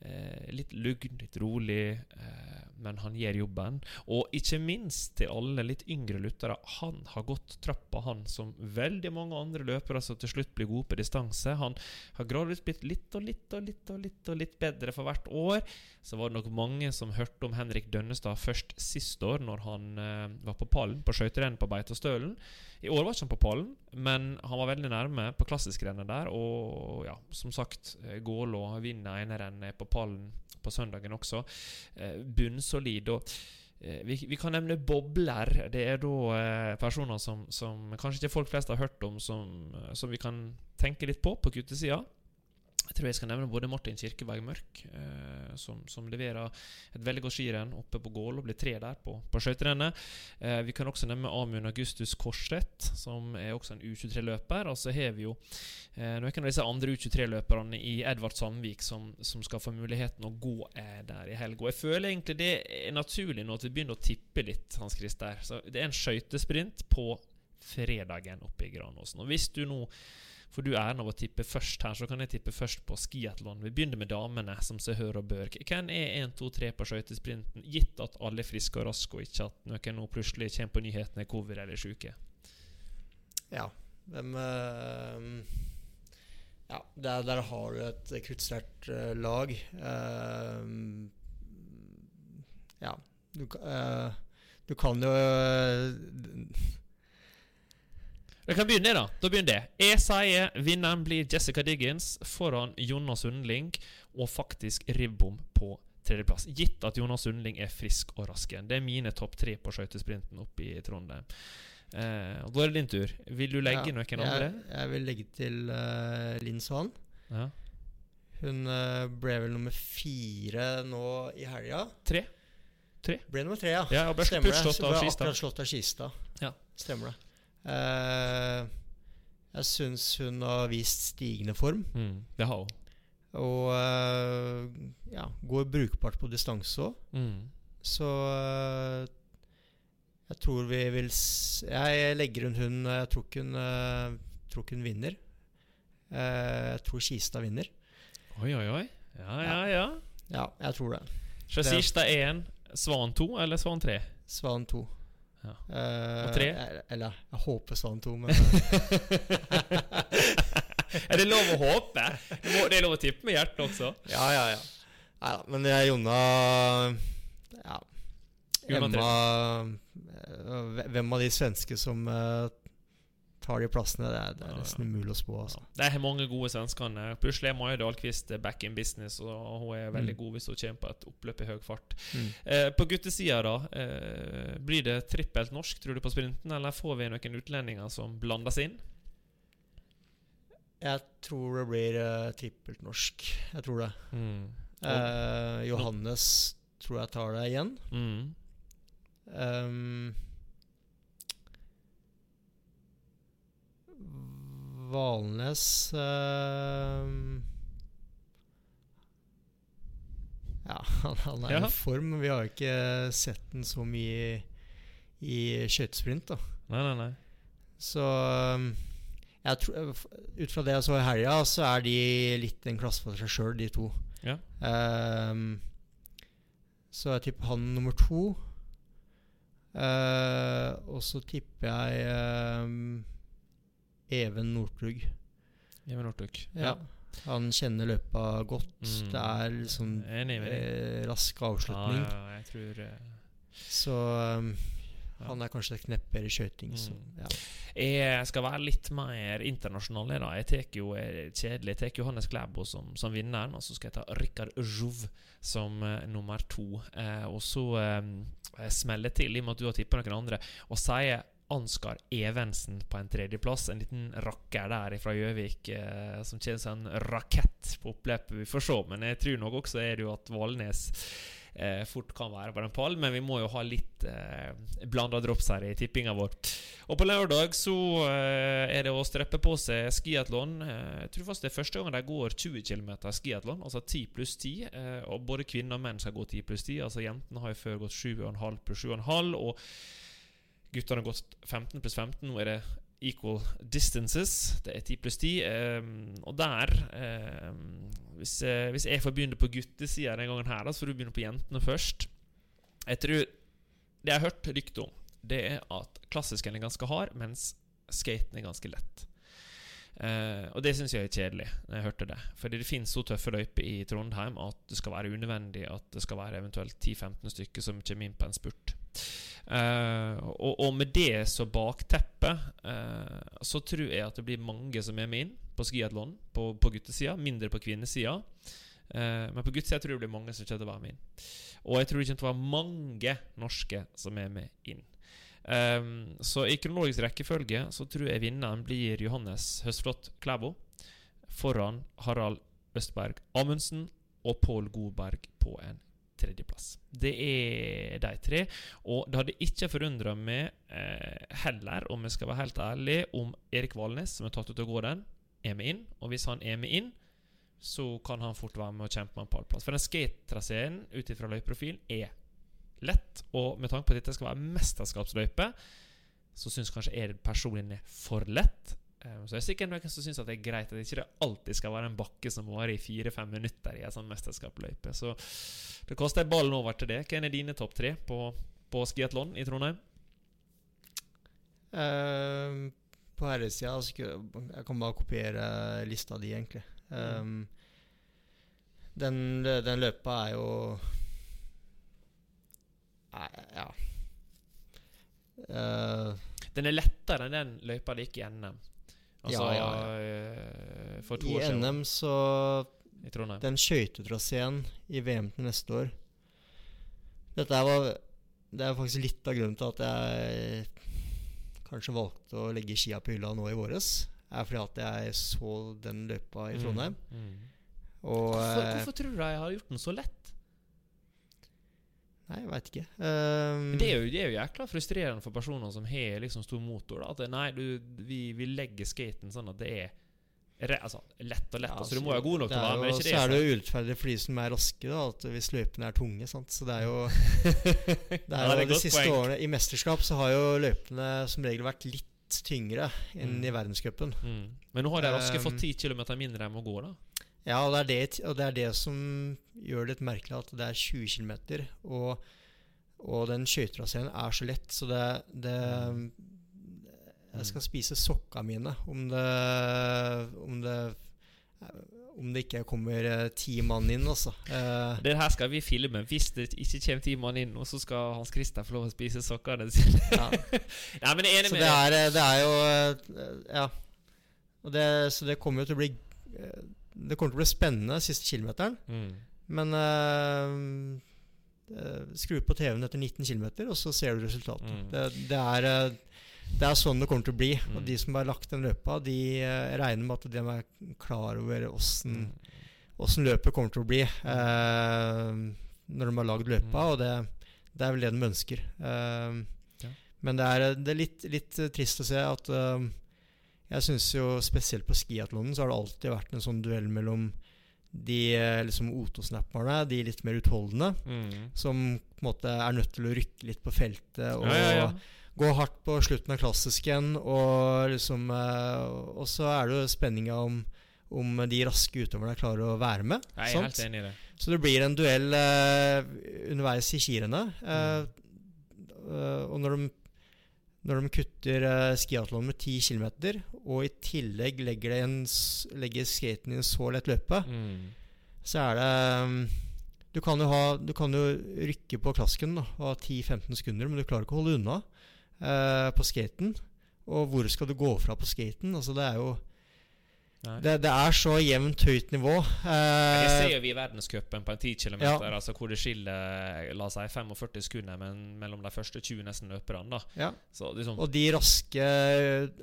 Eh, litt lugn, litt rolig, eh, men han gjør jobben. Og ikke minst til alle litt yngre lyttere, han har gått trappa, han, som veldig mange andre løpere som til slutt blir gode på distanse. Han har gradvis blitt litt og litt og litt og litt og litt bedre for hvert år. Så var det nok mange som hørte om Henrik Dønnestad først sist år, når han eh, var på pallen på skøyterennet på Beitostølen. I år var ikke han på pallen, men han var veldig nærme på klassiskrennet der. Og ja, som sagt, eh, Gålå vinner enerennet på pallen på søndagen også. Eh, bunnsolid. og eh, vi, vi, kan nevne bobler. Det er da personer som, som, kanskje ikke folk flest har hørt om, som, som vi kan tenke litt på på guttesida. Jeg tror jeg skal nevne både Martin Kirkeberg Mørk, eh, som, som, leverer et veldig godt skirenn oppe på Gål og blir tre der på, på skøyterennet. Eh, vi kan også nevne Amund Augustus Korsrett, som er også en U23-løper. Og så har vi jo eh, noen av disse andre U23-løperne i Edvard Sandvik som, som, skal få muligheten å gå eh, der i helga. Jeg føler egentlig det er naturlig nå at vi begynner å tippe litt, Hans Christer. Så det er en skøytesprint på fredagen oppe i Granåsen. Og hvis du nå for du æren av å tippe først her, så kan jeg tippe først på skiatlon. Vi begynner med damene, som seg hør og bør. Hvem er 1, 2, 3 på skøytesprinten, gitt at alle er friske og raske, og ikke at noen nå plutselig kommer på nyhetene er covid eller syke? Ja. Hvem øh, Ja, der, der, har du et kruttsterkt uh, lag. Uh, ja. Du, uh, du, kan jo jeg kan begynne, da. Da begynner det. Jeg sier vinneren blir Jessica Diggins foran Jonas Sundling og faktisk Ribbom på tredjeplass. Gitt at Jonas Sundling er frisk og rask igjen. Det er mine topp tre på skøytesprinten oppe i Trondheim. Eh, da er det din tur. Vil du legge ja, noen jeg, andre? Jeg vil legge til uh, Linn Svan. Ja. Hun uh, ble vel nummer fire nå i helga. Tre. tre. Ble nummer tre, ja. ja Stemmer det. Så ble akkurat slått av Skistad. Ja. Stemmer det. Uh, jeg syns hun har vist stigende form. Mm, det har hun. Og uh, ja, går brukbart på distanse òg. Mm. Så uh, jeg tror vi vil Jeg legger rundt hun Jeg tror ikke hun, tror ikke hun vinner. jeg tror Kista vinner. Oi, oi, oi. Ja, ja, ja. Ja, jeg tror det. Kista 1, Svan 2 eller Svan 3? Svan 2. Ja. Uh, og tre? Eller jeg håper sånn to, men *laughs* Er det lov å håpe? Det er lov å tippe med hjertet også. Ja, ja, ja. Nei da, men Jonna Ja. Emma eh, Hvem av de svenske som uh, tar de plassene. Det er, det er nesten umulig å spå. Altså. Det er mange gode svenskene. Plutselig er Maja Dahlqvist back in business, og hun er veldig mm. god hvis hun kommer på et oppløp i høy fart. Mm. Eh, på guttesida, da. Eh, blir det trippelt norsk, tror du, på sprinten, eller får vi noen utlendinger som blandes inn? Jeg tror det blir uh, trippelt norsk. Jeg tror det. Mm. Eh, Johannes tror jeg tar det igjen. Mm. Um, Valnes uh, Ja, *laughs* han, er ja. i form. Vi har ikke sett den så mye i, i skøytesprint. Nei, nei, nei. Så um, tror, ut fra det jeg så i helga, så er de litt en klasse for seg sjøl, de to. Ja. Um, så jeg tipper han nummer to. Uh, og så tipper jeg um, Even Northug. Even Northug, ja. ja. Han kjenner løpa godt. Mm. Det er liksom eh, rask avslutning. Ja, ja, jeg tror uh, Så um, han er kanskje et knepp bedre skøyting. Mm. Ja. Jeg skal være litt mer internasjonal. Da. Jeg tar jo eh, kjedelig Jeg tar Johannes Klæbo som, som vinneren, og så skal jeg ta Rikard Jouve som uh, nummer to. Uh, og så um, smeller til, i og med at du har tippa noen andre, og sier Ansgar Evensen på en tredjeplass. En liten rakker der fra Gjøvik eh, som kommer som en rakett på oppløpet. Vi får se, men jeg tror nok også er det jo at Valnes eh, fort kan være på den pall. Men vi må jo ha litt eh, blanda drops her i tippinga vår. Og på lørdag så eh, er det å streppe på seg skiatlon. Eh, jeg tror faktisk det er første gang de går 20 km skiatlon, altså 10 pluss 10. Eh, og både kvinner og menn skal gå 10 pluss 10. Altså Jentene har jo før gått 7,5 pluss 7,5. Og Guttene har gått 15 pluss 15. Nå er det equal distances. Det er 10 pluss 10. Um, og der um, hvis, uh, hvis, jeg får begynne på guttesida denne gangen, her, da, så får du begynne på jentene først. Jeg tror Det jeg har hørt rykte om, det er at klassisken er ganske hard, mens skaten er ganske lett. Uh, og det syns jeg er kjedelig, når jeg hørte det. Fordi det finnes så tøffe løyper i Trondheim at det skal være unødvendig at det skal være eventuelt 10-15 stykker som kommer inn på en spurt. Eh, og, og med det som bakteppe, uh, så tror jeg at det blir mange som er med inn på skiatlon på, på guttesida, mindre på kvinnesida. Uh, men på guttesida tror jeg det blir mange som kommer til å være med inn. Og jeg tror det kommer til å være mange norske som er med inn. Um, så i kronologisk rekkefølge så tror jeg vinneren blir Johannes Høstflot Klæbo foran Harald Østberg Amundsen og Pål Godberg på en tredjeplass. Det er de tre. Og det hadde ikke forundra meg eh, heller, om jeg skal være helt ærlig, om Erik Valnes, som er tatt ut av gården, er med inn. Og hvis han er med inn, så kan han fort være med og kjempe med en pallplass. For den skate-traseen ut ifra løypeprofilen er lett. Og med tanke på at dette skal være mesterskapsløype, så syns kanskje jeg personlig er for lett. Um, så jeg er sikkert noen som syns det er greit at det ikke alltid skal være en bakke som varer i fire-fem minutter i en sånn mesterskapsløype. Så det koster ballen over til det. Hvem er dine topp tre på, på skiatlon i Trondheim? Uh, på herresida Jeg kan bare kopiere lista di, egentlig. Um, den, den løpa er jo Ja. Uh, den er lettere enn den løypa det gikk i NM. Altså, ja, ja. Eh, for to I år siden. NM så I Trondheim. Den skøytetraseen i VM til neste år Dette var Det er faktisk litt av grunnen til at jeg kanskje valgte å legge skia på hylla nå i våres. Er fordi at jeg så den løypa i Trondheim. Mm, mm. Og Hvorfor, eh, hvorfor tror du jeg har gjort den så lett? Nei, jeg veit ikke. Um, det er, jo, det er jo jækla frustrerende for personer som har liksom stor motor. Da. At nei, du, vi, vi legger skaten sånn at det er re, altså, lett og lett. Ja, altså, du må jo ha god nok til å være med. Så er det jo urettferdig for de som er raske, da, at hvis løypene er tunge. Sant? Så det er jo *laughs* Det er Ja, det er De siste poeng. årene I mesterskap så har jo løypene som regel vært litt tyngre enn Mm. i verdenscupen. Mm. Men nå har de raske Um, fått 10 km mindre enn må gå, da. Ja, og det, er det, og det er det som gjør det litt merkelig at det er 20 km, og, og den skøytetraseen er så lett, så det, det Jeg skal spise sokka mine om det Om det om det ikke kommer eh, ti mann inn, altså. Eh, Det her skal vi filme. Hvis det ikke kommer ti mann inn Og så skal Hans Christer få lov å spise sokkene sine. ja. *laughs* Nei, men jeg er enig Så med det deg. er, eh, det er jo eh, Ja. Det, så det kommer jo til å bli Det kommer til å bli spennende siste kilometeren. Mm. Men eh, skru på TV-en etter 19 km, og så ser du resultatet. Mm. Det, det, er, eh, det er sånn det kommer til å bli. Mm. Og de som har lagt den løpa, de regner med at de er klar over åssen Mm. løpet kommer til å bli uh, når de har lagd løpa, Mm. og det, det er vel det de ønsker. Uh, Ja. Men det er, det er litt, litt trist å se at Jeg syns jo spesielt på skiatlonen så har det alltid vært en sånn duell mellom de eh, liksom otosnapperne, de litt mer utholdende, Mm. som på en måte er nødt til å rykke litt på feltet og Ja, ja, ja. gå hardt på slutten av klassisken. Og liksom eh, Og så er det jo spenninga om om de raske utøverne klarer å være med. Jeg er helt enig i det. Så det blir en duell eh, underveis i kirene. Eh, Mm. eh, og når de, når de kutter uh, skiatlon med 10 km, og i tillegg legger, det en, legger skaten i en så lett løype, Mm. så er det um, du, kan ha, du kan jo rykke på klasken da, og ha 10-15 sekunder, men du klarer ikke å holde unna eh, på skaten. Og hvor skal du gå fra på skaten? Altså, det er jo. Det, det er så jevnt høyt nivå. Jeg det ser vi i verdenscupen på en 10 km, Ja. altså hvor det skiller la seg 45 sekunder men, mellom de første 20 nesten løperne. ja. Så liksom Og de raske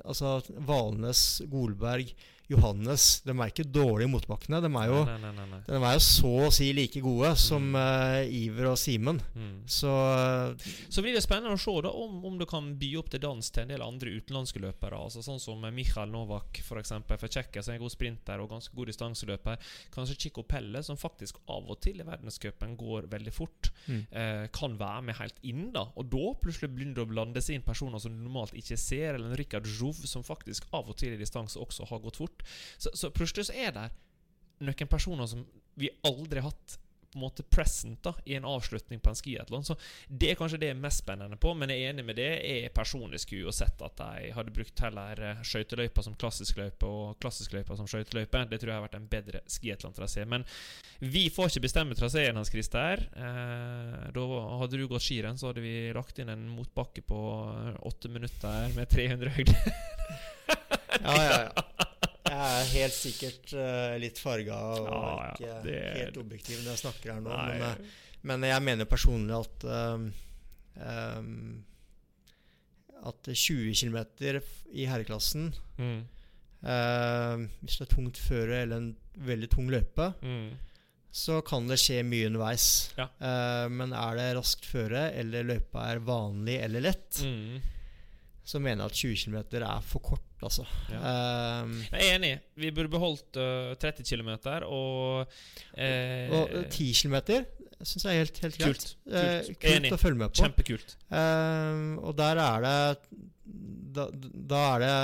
Altså Valnes, Golberg, Johannes De er ikke dårlige motbakkene. De er jo, Nei, nei, nei, nei. de er jo så å si like gode som Mm. uh, Iver og Simen. Mm. Så uh, Så blir det spennende å se da om, om du kan by opp til dans til en del andre utenlandske løpere. Altså Sånn som Michael Novak for eksempel, for Tsjekkia, som er en god sprinter og ganske god distanseløper. Kanskje Chico Pelle, som faktisk av og til i verdenscupen går veldig fort, Mm. uh, kan være med helt inn. da Og da plutselig begynner det å blande seg inn personer som du normalt ikke ser, eller en Rikard Jouve, som faktisk av og til i distanse også har gått fort. Så, så plutselig så er det noen personer som vi aldri har hatt på en måte present da i en avslutning på en skiatlon. Så det er kanskje det er mest spennende på, men jeg er enig med det. Jeg personlig skulle jo sett at de hadde brukt heller eh, skøyteløypa som klassisk løype og klassisk løypa som skøyteløype. Det tror jeg har vært en bedre skiatlon-trasé. Men vi får ikke bestemme traseen hans, Christer. Eh, da hadde du gått skirenn, så hadde vi lagt inn en motbakke på eh, åtte minutter med 300 høyder. *laughs* ja, ja, ja. Jeg er helt sikkert uh, litt farga og Ja, ja, ikke det- helt objektiv når jeg snakker her nå. Men, uh, men jeg mener personlig at uh, um, At 20 km i herreklassen Mm, uh, Hvis det er tungt føre eller en veldig tung løype, mm, så kan det skje mye underveis. Ja. Men er det raskt føre, eller løypa er vanlig eller lett, mm. Så mener jeg at 20 km er for kort, altså. Ja. Um, Jeg er enig. Vi burde beholdt uh, 30 km og uh, Og eh, 10 km syns jeg er helt, helt greit. Kult. Eh, kult. kult Enig. å følge med på. Kjempekult. Eh, og der er det Da, da er det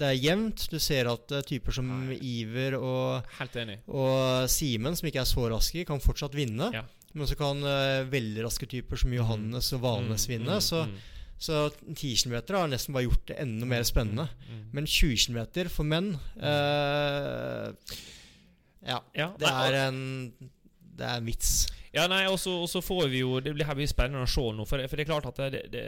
Det er jevnt. Du ser at eh, typer som Nei. Iver og, Helt enig. og Simen, som ikke er så raske, kan fortsatt vinne. Ja. Men så kan uh, veldig raske typer som Johannes og Valnes Mm, vinne. mm, Så, mm, så 10 km har nesten bare gjort det enda mer spennende. mm, mm. Men 20 km for menn eh, Ja. Ja, Det er en Det er en vits. Ja, nei, og så får vi jo Det blir, her blir spennende å se nå. For, for det er klart at det, det,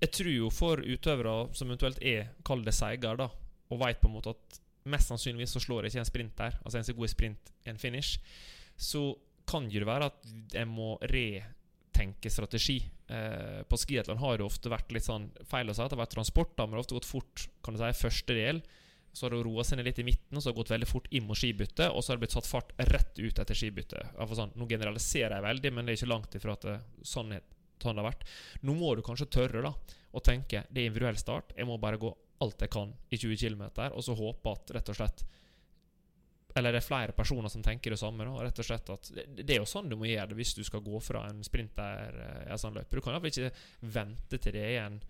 Jeg tror jo for utøvere som eventuelt er, kall det seiger, da, og veit på en måte at mest sannsynligvis så slår jeg ikke en sprint der, altså en så god sprint en finish, så kan jo det være at jeg må retenke strategi. Eh, på skiatlon har det ofte vært litt sånn feil å si at det har vært transport, men det har ofte gått fort, kan du si, første del. Så har det roa seg ned litt i midten, og så har det gått veldig fort inn mot skibyttet. Og så har det blitt satt fart rett ut etter skibyttet. Sånn, nå generaliserer jeg veldig, men det er ikke langt ifra at det, sånn, sånn det har vært. Nå må du kanskje tørre da å tenke det er individuell start. Jeg må bare gå alt jeg kan i 20 km, og så håpe at rett og slett Eller det er flere personer som tenker det samme. Da, rett og slett at det, er jo sånn du må gjøre det hvis du skal gå fra en sprinter eh, i en sånn løype. Du kan iallfall ikke vente til det er igjen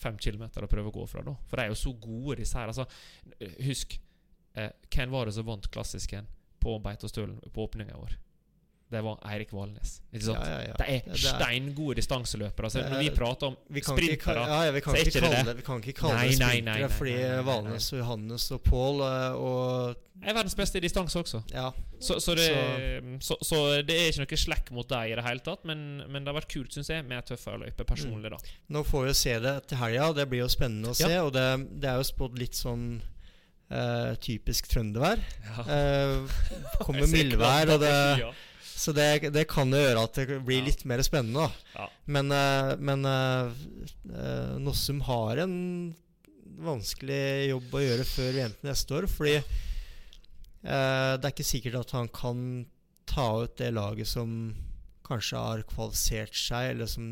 fem kilometer å prøve å gå fra, da. For de er jo så gode, disse her. Altså, husk, eh, hvem var det som vant klassisken på Beitostølen på åpninga i år? Det var Eirik Valnes. Ikke sant? Ja, ja, ja. De er Det- er- steingode distanseløpere. Altså, når vi er- prater om sprintere ja, ja, vi kan ikke kalle det. sprintere fordi. Valnes og Johannes og Pål eh, og er verdens beste i distanse også. Ja. Så, så, det, så. Så, det er ikke noe slekk mot deg i det hele tatt, men, men det har vært kult, syns jeg, med tøffere løype, personlig, da. Nå får vi se det til helga, det blir jo spennende å se. Ja. Og det, det er jo spådd litt sånn Uh, typisk trøndervær. Eh, *laughs* kommer Jeg ser mildvær, og det. Så det, det kan jo gjøre at det blir litt mer spennende. da. Men, eh, men eh, eh, Nossum har en vanskelig jobb å gjøre før VM til neste år. Fordi eh, det er ikke sikkert at han kan ta ut det laget som kanskje har kvalifisert seg, eller som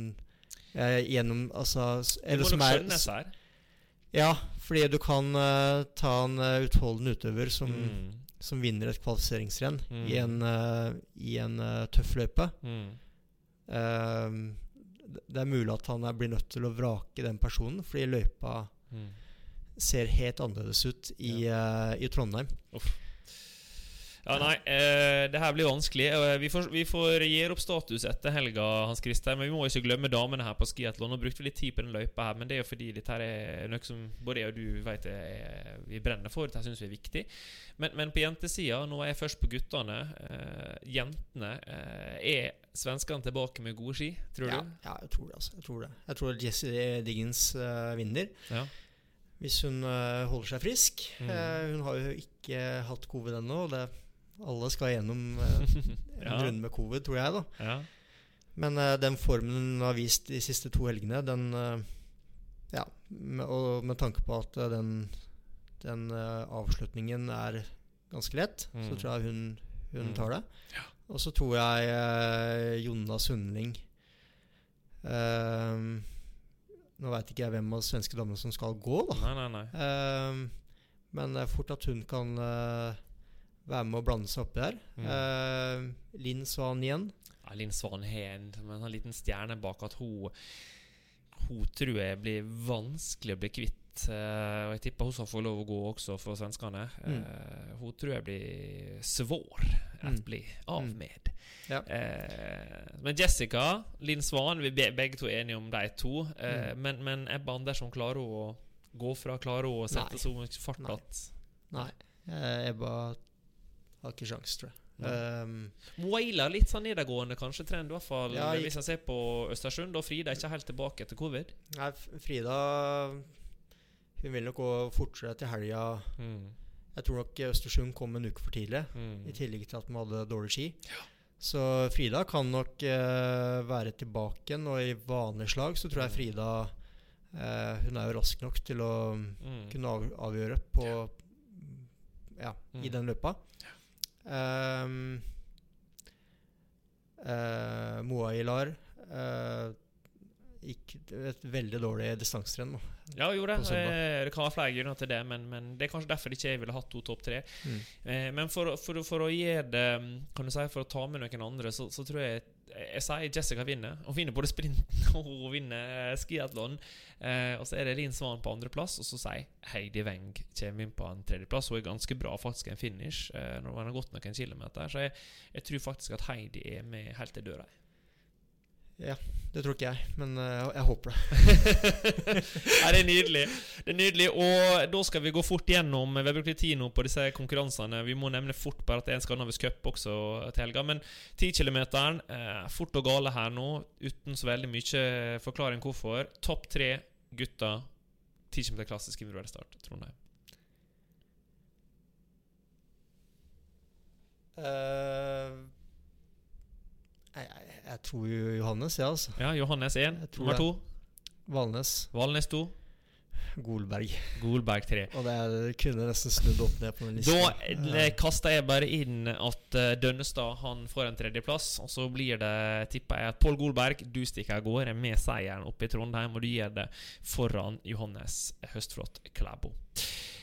eh, gjennom Altså Eller som er. Ja, fordi du kan eh, ta en uh, utholden utøver som, Mm. Som vinner et kvalifiseringsrenn Mm. i en, uh, i en uh, tøff løype. Mm. Eh, det- er mulig at han er, blir nødt til å vrake den personen, fordi løypa Mm. ser helt annerledes ut i, eh, i Trondheim. Ja, nei, eh, det her blir vanskelig. Eh, vi, får, vi får gjøre opp status etter helga, Hans Christer. Men vi må ikke glemme damene her på skiatlon. Nå brukte vi litt tid på den løypa her, men det er jo fordi dette her er noe som både jeg og du vet er, vi brenner for. Dette syns vi er viktig. Men, men på jentesida, nå er jeg først på guttene. Eh, jentene eh, Er svenskene tilbake med gode ski, tror Ja, du? ja, jeg tror det. altså Jeg tror det Jeg tror Jessie Diggins uh, vinner. Ja. Hvis hun eh, holder seg frisk. Mm. Eh, hun har jo ikke hatt covid ennå. og det- Alle skal gjennom eh, *laughs* en Ja. runde med covid, tror jeg. da ja. Men eh, den formen hun har vist de siste to helgene, den eh, Ja, med, og med tanke på at den, den avslutningen er ganske lett, så Mm. tror jeg hun, hun Mm. tar det. Ja. Og så tror jeg Jonna Sundling Uh, Nå veit ikke jeg hvem av de svenske damene som skal gå, da. Nei, nei, nei. Uh, men det er fort at hun kan være med å blande seg oppi der. Mm. Eh, Linn Svan igjen. Ja, Linn Svan har en, en liten stjerne bak at hun Hun tror jeg blir vanskelig å bli kvitt Uh, og jeg tipper hun skal få lov å gå også for svenskene. Mm. Eh, hun tror jeg blir svår å Mm. bli av Mm. med. Ja. Uh, men Jessica, Linn Svan, vi er begge to enige om de to. Mm. Men, men Ebba Andersson, klarer hun å gå fra? Klarer hun å sette Nei. så mye fart Nei. at Nei. Eh, Ebba har ikke sjans, tror jeg. Nei. Um, Wailer litt sånn nedadgående kanskje trend, i hvert fall Ja, hvis en ser på Østersund. Og Frida er ikke helt tilbake etter covid. nei, Frida Hun vil nok gå fortere til helga. Mm. Jeg tror nok Østersund kom en uke for tidlig, Mm. i tillegg til at de hadde dårlig ski. Ja. Så Frida kan nok uh, være tilbake igjen, og i vanlig slag så tror jeg Mm. Frida uh, Hun er jo rask nok til å Mm. kunne avgjøre på Ja, i Mm. den løypa. Um, uh, Moa Ilar eh, gikk et veldig dårlig distanserenn. Ja, jo det. Eh, Det kan være flere grunner til det, men, men det er kanskje derfor ikke jeg ville hatt to topp tre. Mm. Eh, men for, for, for å gi det Kan du si For å ta med noen andre, så, så tror jeg jeg sier Jessica vinner. Hun vinner både sprinten og *laughs* hun vinner skiatlon. Eh, og så er det Linn Svan på andreplass, og så sier Heidi Weng kommer inn på en tredjeplass. Hun er ganske bra faktisk en finish eh, når hun har gått noen kilometer. Så jeg, jeg tror faktisk at Heidi er med helt til døra. Det tror ikke jeg, men uh, jeg håper det. *laughs* Nei, det er nydelig. Det er nydelig Og da skal vi gå fort gjennom Vi har brukt litt tid nå på disse konkurransene. Vi må nevne fort bare at det er en Skandinavisk Cup også til helga. Men 10 km, eh, fort og gale her nå, uten så veldig mye forklaring hvorfor. Topp tre gutter 10 km klassisk individuell start. Trondheim. Eh, jeg, jeg, jeg tror jo Johannes, ja, altså. Ja, Johannes 1. Nummer 2. Valnes. Valnes 2. Golberg. Golberg 3. Og det kunne nesten snudd opp ned på den lista. Da eh, kaster jeg bare inn at eh, Dønnestad han får en tredjeplass. Og så blir det, tipper jeg, at Pål Golberg du stikker av gårde med seieren oppe i Trondheim. Og du gjør det foran Johannes Høstflot Klæbo.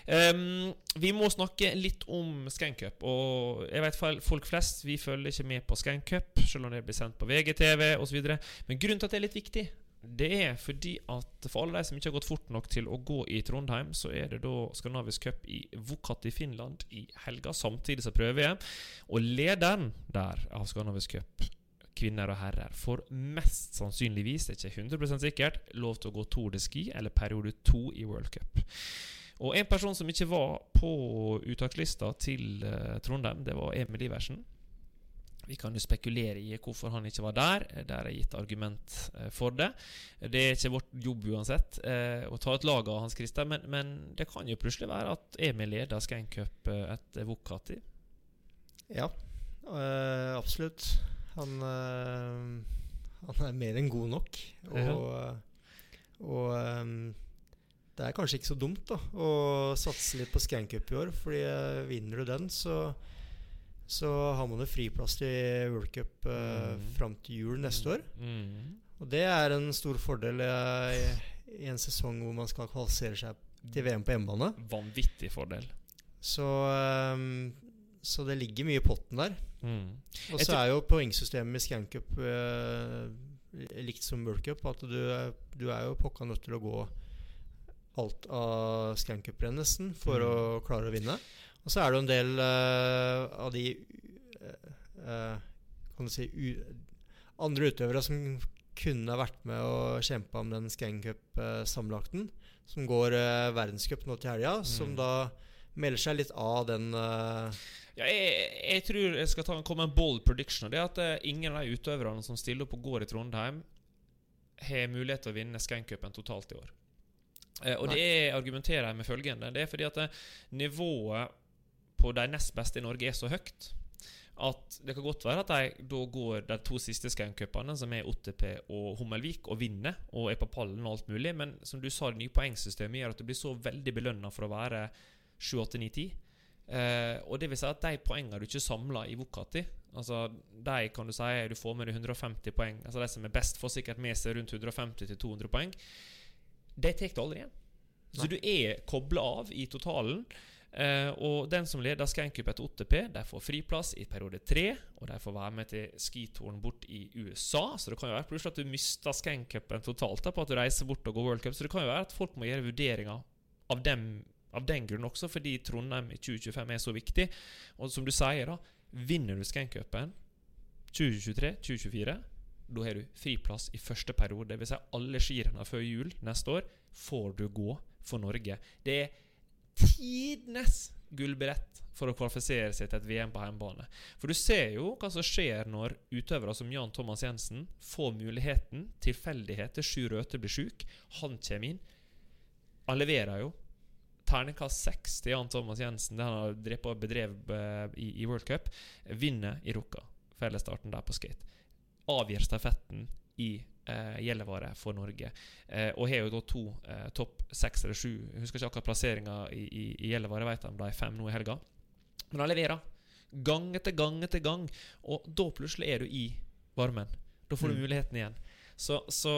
Ehm, vi må snakke litt om Skankup. Og jeg vet folk flest vi følger ikke med på Skankup, selv om det blir sendt på VGTV osv. Men grunnen til at det er litt viktig, det er fordi at for alle de som ikke har gått fort nok til å gå i Trondheim, så er det da Skandinavisk cup i Vukat i Finland i helga. Samtidig så prøver. Og lederen der av Skandinavisk cup, kvinner og herrer, får mest sannsynligvis, det er ikke 100 sikkert, lov til å gå Tour de Ski eller periode to i World Cup. Og en person som ikke var på uttakslista til eh, Trondheim, det var Emil Iversen. Vi kan jo spekulere i hvorfor han ikke var der. Eh, Der er gitt argument eh, for det. Det er ikke vårt jobb uansett å ta et lag av Hans Christer, men, men det kan jo plutselig være at Emil leder Skankup eh, etter Vukati. Ja, eh, absolutt. Han, eh, han er mer enn god nok. Og, og eh, det er kanskje ikke så dumt da å satse litt på Scancup i år. Fordi eh, vinner du den, så, så har man jo friplass til World Cup uh, Mm. fram til jul neste år. Mm. Og det er en stor fordel eh, i, en sesong hvor man skal kvalifisere seg til VM på hjemmebane. Vanvittig fordel. Så, um, så det ligger mye i potten der. Mm. Og så er jo poengsystemet i Scancup uh, likt som World Cup. At du, du er jo pokka nødt til å gå alt av Scancup-renn nesten for Mm. å klare å vinne. Og så er det jo en del uh, av de uh, Kan du si andre utøvere som kunne vært med og kjempa om den Scancup-sammenlagten. som går uh, verdenscup nå til helga. Som Mm. da melder seg litt av den uh... Ja, jeg, jeg tror jeg skal ta, komme en bold prediction. Det er at uh, ingen av de utøverne som stiller opp og går i Trondheim, har mulighet til å vinne Skankupen totalt i år. Eh, og det er, argumenterer jeg med følgende. Det er fordi at eh, nivået på de nest beste i Norge er så høyt at det kan godt være at de da går de to siste Skancupene, som er OTP og Hummelvik, og vinner og er på pallen og alt mulig, men som du sa, det nye poengsystemet gjør at du blir så veldig belønna for å være 7, 8, 9, 10. Eh, og det vil si at de poengene du ikke samler i Vokati, Altså De kan du si du får med deg 150 poeng. Altså De som er best, får sikkert med seg rundt 150-200 poeng. De tar du aldri igjen. Så du er kobla av i totalen. Eh, og den som leder Scancup etter OTP, de får friplass i periode tre. Og de får være med til skitouren bort i USA. Så det kan jo være plutselig at du mister Scancupen totalt da, på at du reiser bort og går World Cup. Så det kan jo være at folk må gjøre vurderinger av, dem, av den grunn også, fordi Trondheim i 2025 er så viktig. Og som du sier, da, vinner du Scancupen 2023-2024, da har du friplass i første periode. Dvs. si alle skirenner før jul neste år får du gå for Norge. Det er tidenes gullbillett for å kvalifisere seg til et VM på hjemmebane. For du ser jo hva som skjer når utøvere som Jan Thomas Jensen får muligheten, tilfeldigheter, Sju Røthe blir sjuk, han kommer inn. Han leverer jo. Terningkast seks til Jan Thomas Jensen, det han har drevet og bedrevet eh, i, i World Cup. Vinner i Rukka, fellesstarten der på skate. Avgjør stafetten i eh, Gjellivare for Norge. Eh, og har jo da to eh, topp seks eller sju. Husker ikke akkurat plasseringa i, i, i Gjellivare, vet det ble fem nå i helga. Men han leverer. Gang etter gang etter gang. Og da plutselig er du i varmen. Da får du Mm. muligheten igjen. Så, så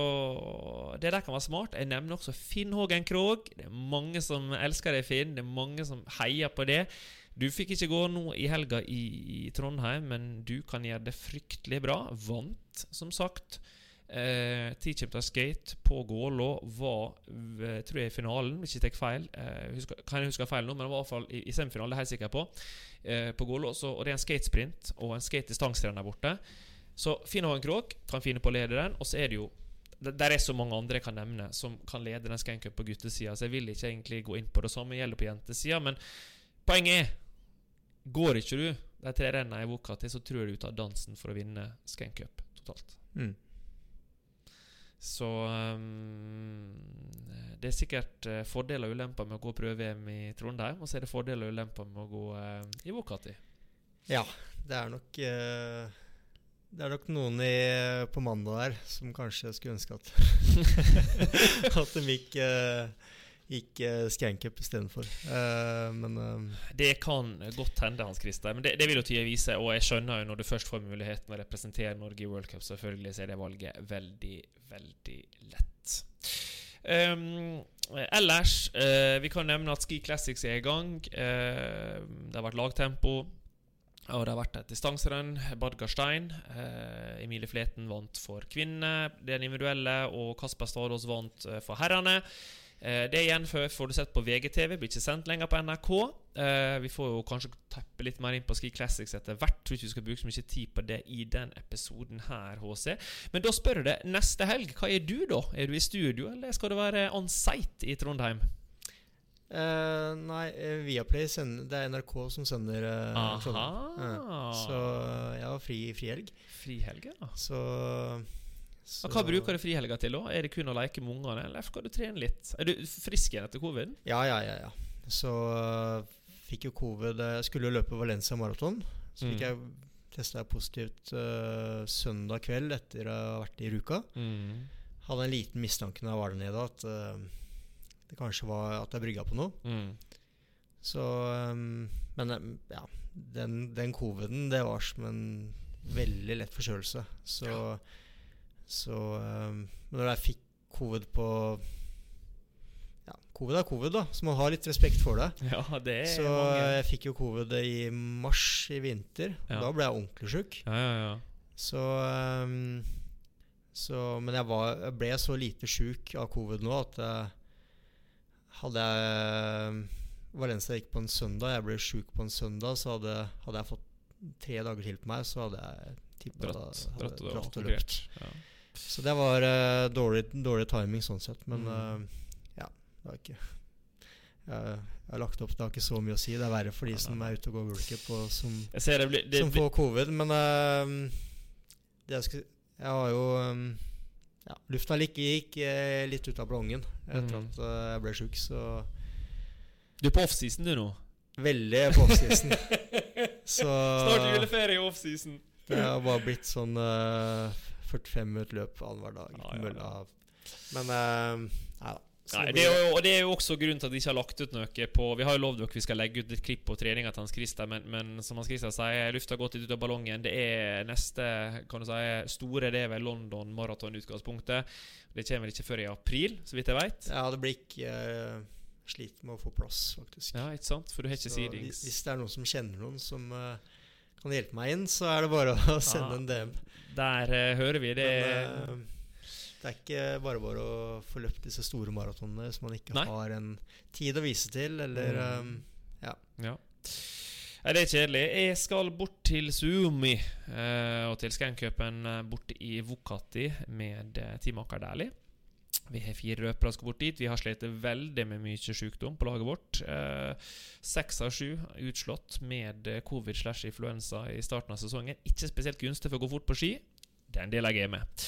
det der kan være smart. Jeg nevner også Finn Hågen Krogh. Det er mange som elsker deg, Finn. Det er mange som heier på det. Du fikk ikke gå nå i helga i, i Trondheim, men du kan gjøre det fryktelig bra. Vant, som sagt. Eh, T-Chapter Skate på Gålå var, tror jeg, i finalen, hvis jeg tar feil. Eh, husker, kan jeg huske feil nå, men det var i hvert fall i, i semifinalen, det er jeg helt sikker på. Eh, på Gålå, så, og det er en skatesprint og en skate-distanserenn der borte. Så Finn Hågen Krogh kan finne på å lede den, og så er det jo der er så mange andre jeg kan nevne som kan lede den Skankup på guttesida, så jeg vil ikke egentlig gå inn på det samme gjelder på jentesida, men poenget er Går ikke du de tre rennene i boka til, så tror jeg du tar dansen for å vinne Skankup totalt. Mm. Så um, det er sikkert uh, fordeler og ulemper med å gå prøve-VM i Trondheim, og så er det fordeler og ulemper med å gå uh, i Vokati. Ja, det er nok uh, Det er nok noen i, på mandag der som kanskje skulle ønske at *laughs* At de gikk, uh, gikk uh, Skankup istedenfor. Uh, men uh, Det kan godt hende, Hans Christer, men det, det vil jo tida vise. Og jeg skjønner jo når du først får muligheten å representere Norge i World Cup, selvfølgelig så er det valget veldig, veldig lett. Um, ellers, uh, vi kan nevne at Ski Classics er i gang. Eh, det har vært lagtempo. Og det har vært et distanserenn. Badgar Stein Eh, Emilie Fleten vant for kvinnene, den individuelle, og Kasper Stadås vant eh, for herrene. Eh, det igjen får du sett på VGTV, blir ikke sendt lenger på NRK. Eh, vi får jo kanskje teppe litt mer inn på Ski Classics etter hvert. Tror ikke vi skal bruke så mye tid på det i den episoden her, HC. Men da spør jeg deg, neste helg, hva er du da? Er du i studio, eller skal du være on site i Trondheim? Uh, Nei, Viaplay sender Det er NRK som sender uh, Trondheim. Uh, Så jeg har fri frihelg. Frihelg, ja. Så, så Hva bruker du frihelga til, da? Er det kun å leke med ungene, eller skal du trene litt? Er du frisk igjen etter covid? Ja, ja, ja. ja. Så uh, fikk jo covid Jeg skulle jo løpe Valencia maraton. Så Mm. fikk jeg testa positivt uh, søndag kveld etter å ha vært i Ruka. Mm. Hadde en liten mistanke når jeg var der nede, at uh, det kanskje var at jeg brygga på noe. Mm. Så um, Men ja, den, den coviden, det var som en veldig lett forkjølelse. Så, så um, når jeg fikk covid på Ja, covid er covid, da, så man har litt respekt for det. Ja, det er Så mange. jeg fikk jo covid i mars i vinter. Ja. Da ble jeg ordentlig sjuk. Ja, ja, ja. Så, um, så Men jeg, var, jeg ble så lite sjuk av covid nå at jeg, hadde jeg Valencia gikk på en søndag, jeg ble sjuk på en søndag, så hadde, hadde jeg fått tre dager til på meg, så hadde jeg tippa Dratt, dratt dratt og løpt. Ja. Så det var uh, dårlig, dårlig timing sånn sett. Men Mm. uh, ja, det var ikke jeg, jeg har lagt opp, Det har ikke så mye å si. Det er verre for de Ja, som er ute og går World på og som, Jeg ser det blir det, som får covid. Men uh, det jeg, skal, jeg har jo um, ja, Lufta gikk, gikk litt ut av ballongen etter Mm. at jeg ble sjuk, så Du er på offseason, du nå. veldig på offseason. *laughs* så Snart juleferie i offseason. det har bare blitt sånn eh, 45 minutter løp annenhver dag. Ja, ja, mølla. Men uh, nei da. Nei, det jo, og det er jo også grunnen til at de ikke har lagt ut noe på Vi har jo lovd dere vi skal legge ut litt klipp på treninga til Hans Christer, men, men som Hans Christer sier, lufta har gått litt ut av ballongen. Det er neste kan du si, store det er vel London maraton-utgangspunktet. Det kommer vel ikke før i april, så vidt jeg veit. Ja, det blir ikke uh, Sliter med å få plass, faktisk. Ja, ikke sant? For du har ikke Så seedings. hvis, det er noen som kjenner noen som eh, kan hjelpe meg inn, så er det bare å *laughs* sende Ja. en DM. Der uh, hører vi det. Men, uh, Det er ikke bare bare å få løpt disse store maratonene hvis man ikke Nei. har en tid å vise til, eller Mm. um, Ja. Nei, det er kjedelig. Jeg skal bort til Suomi uh, og til Scancupen borte i Vukati med uh, Team Aker Dæhlie. Vi har fire røpere som skal bort dit. Vi har slitt veldig med mye sykdom på laget vårt. Eh, av sju utslått med eh, covid slash influensa i starten av sesongen. Ikke spesielt gunstig for å gå fort på ski. Den deler jeg med.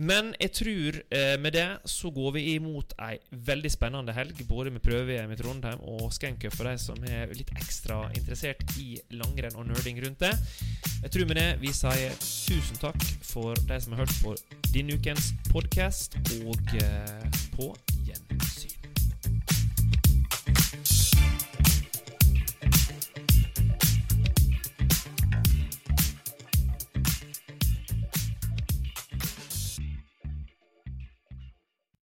Men jeg tror eh, med det så går vi imot ei veldig spennende helg, både med prøve-VM i Trondheim og Scancup for de som er litt ekstra interessert i langrenn og nerding rundt det. Jeg tror med det vi sier tusen takk for de som har hørt på denne ukens podkast, og eh, på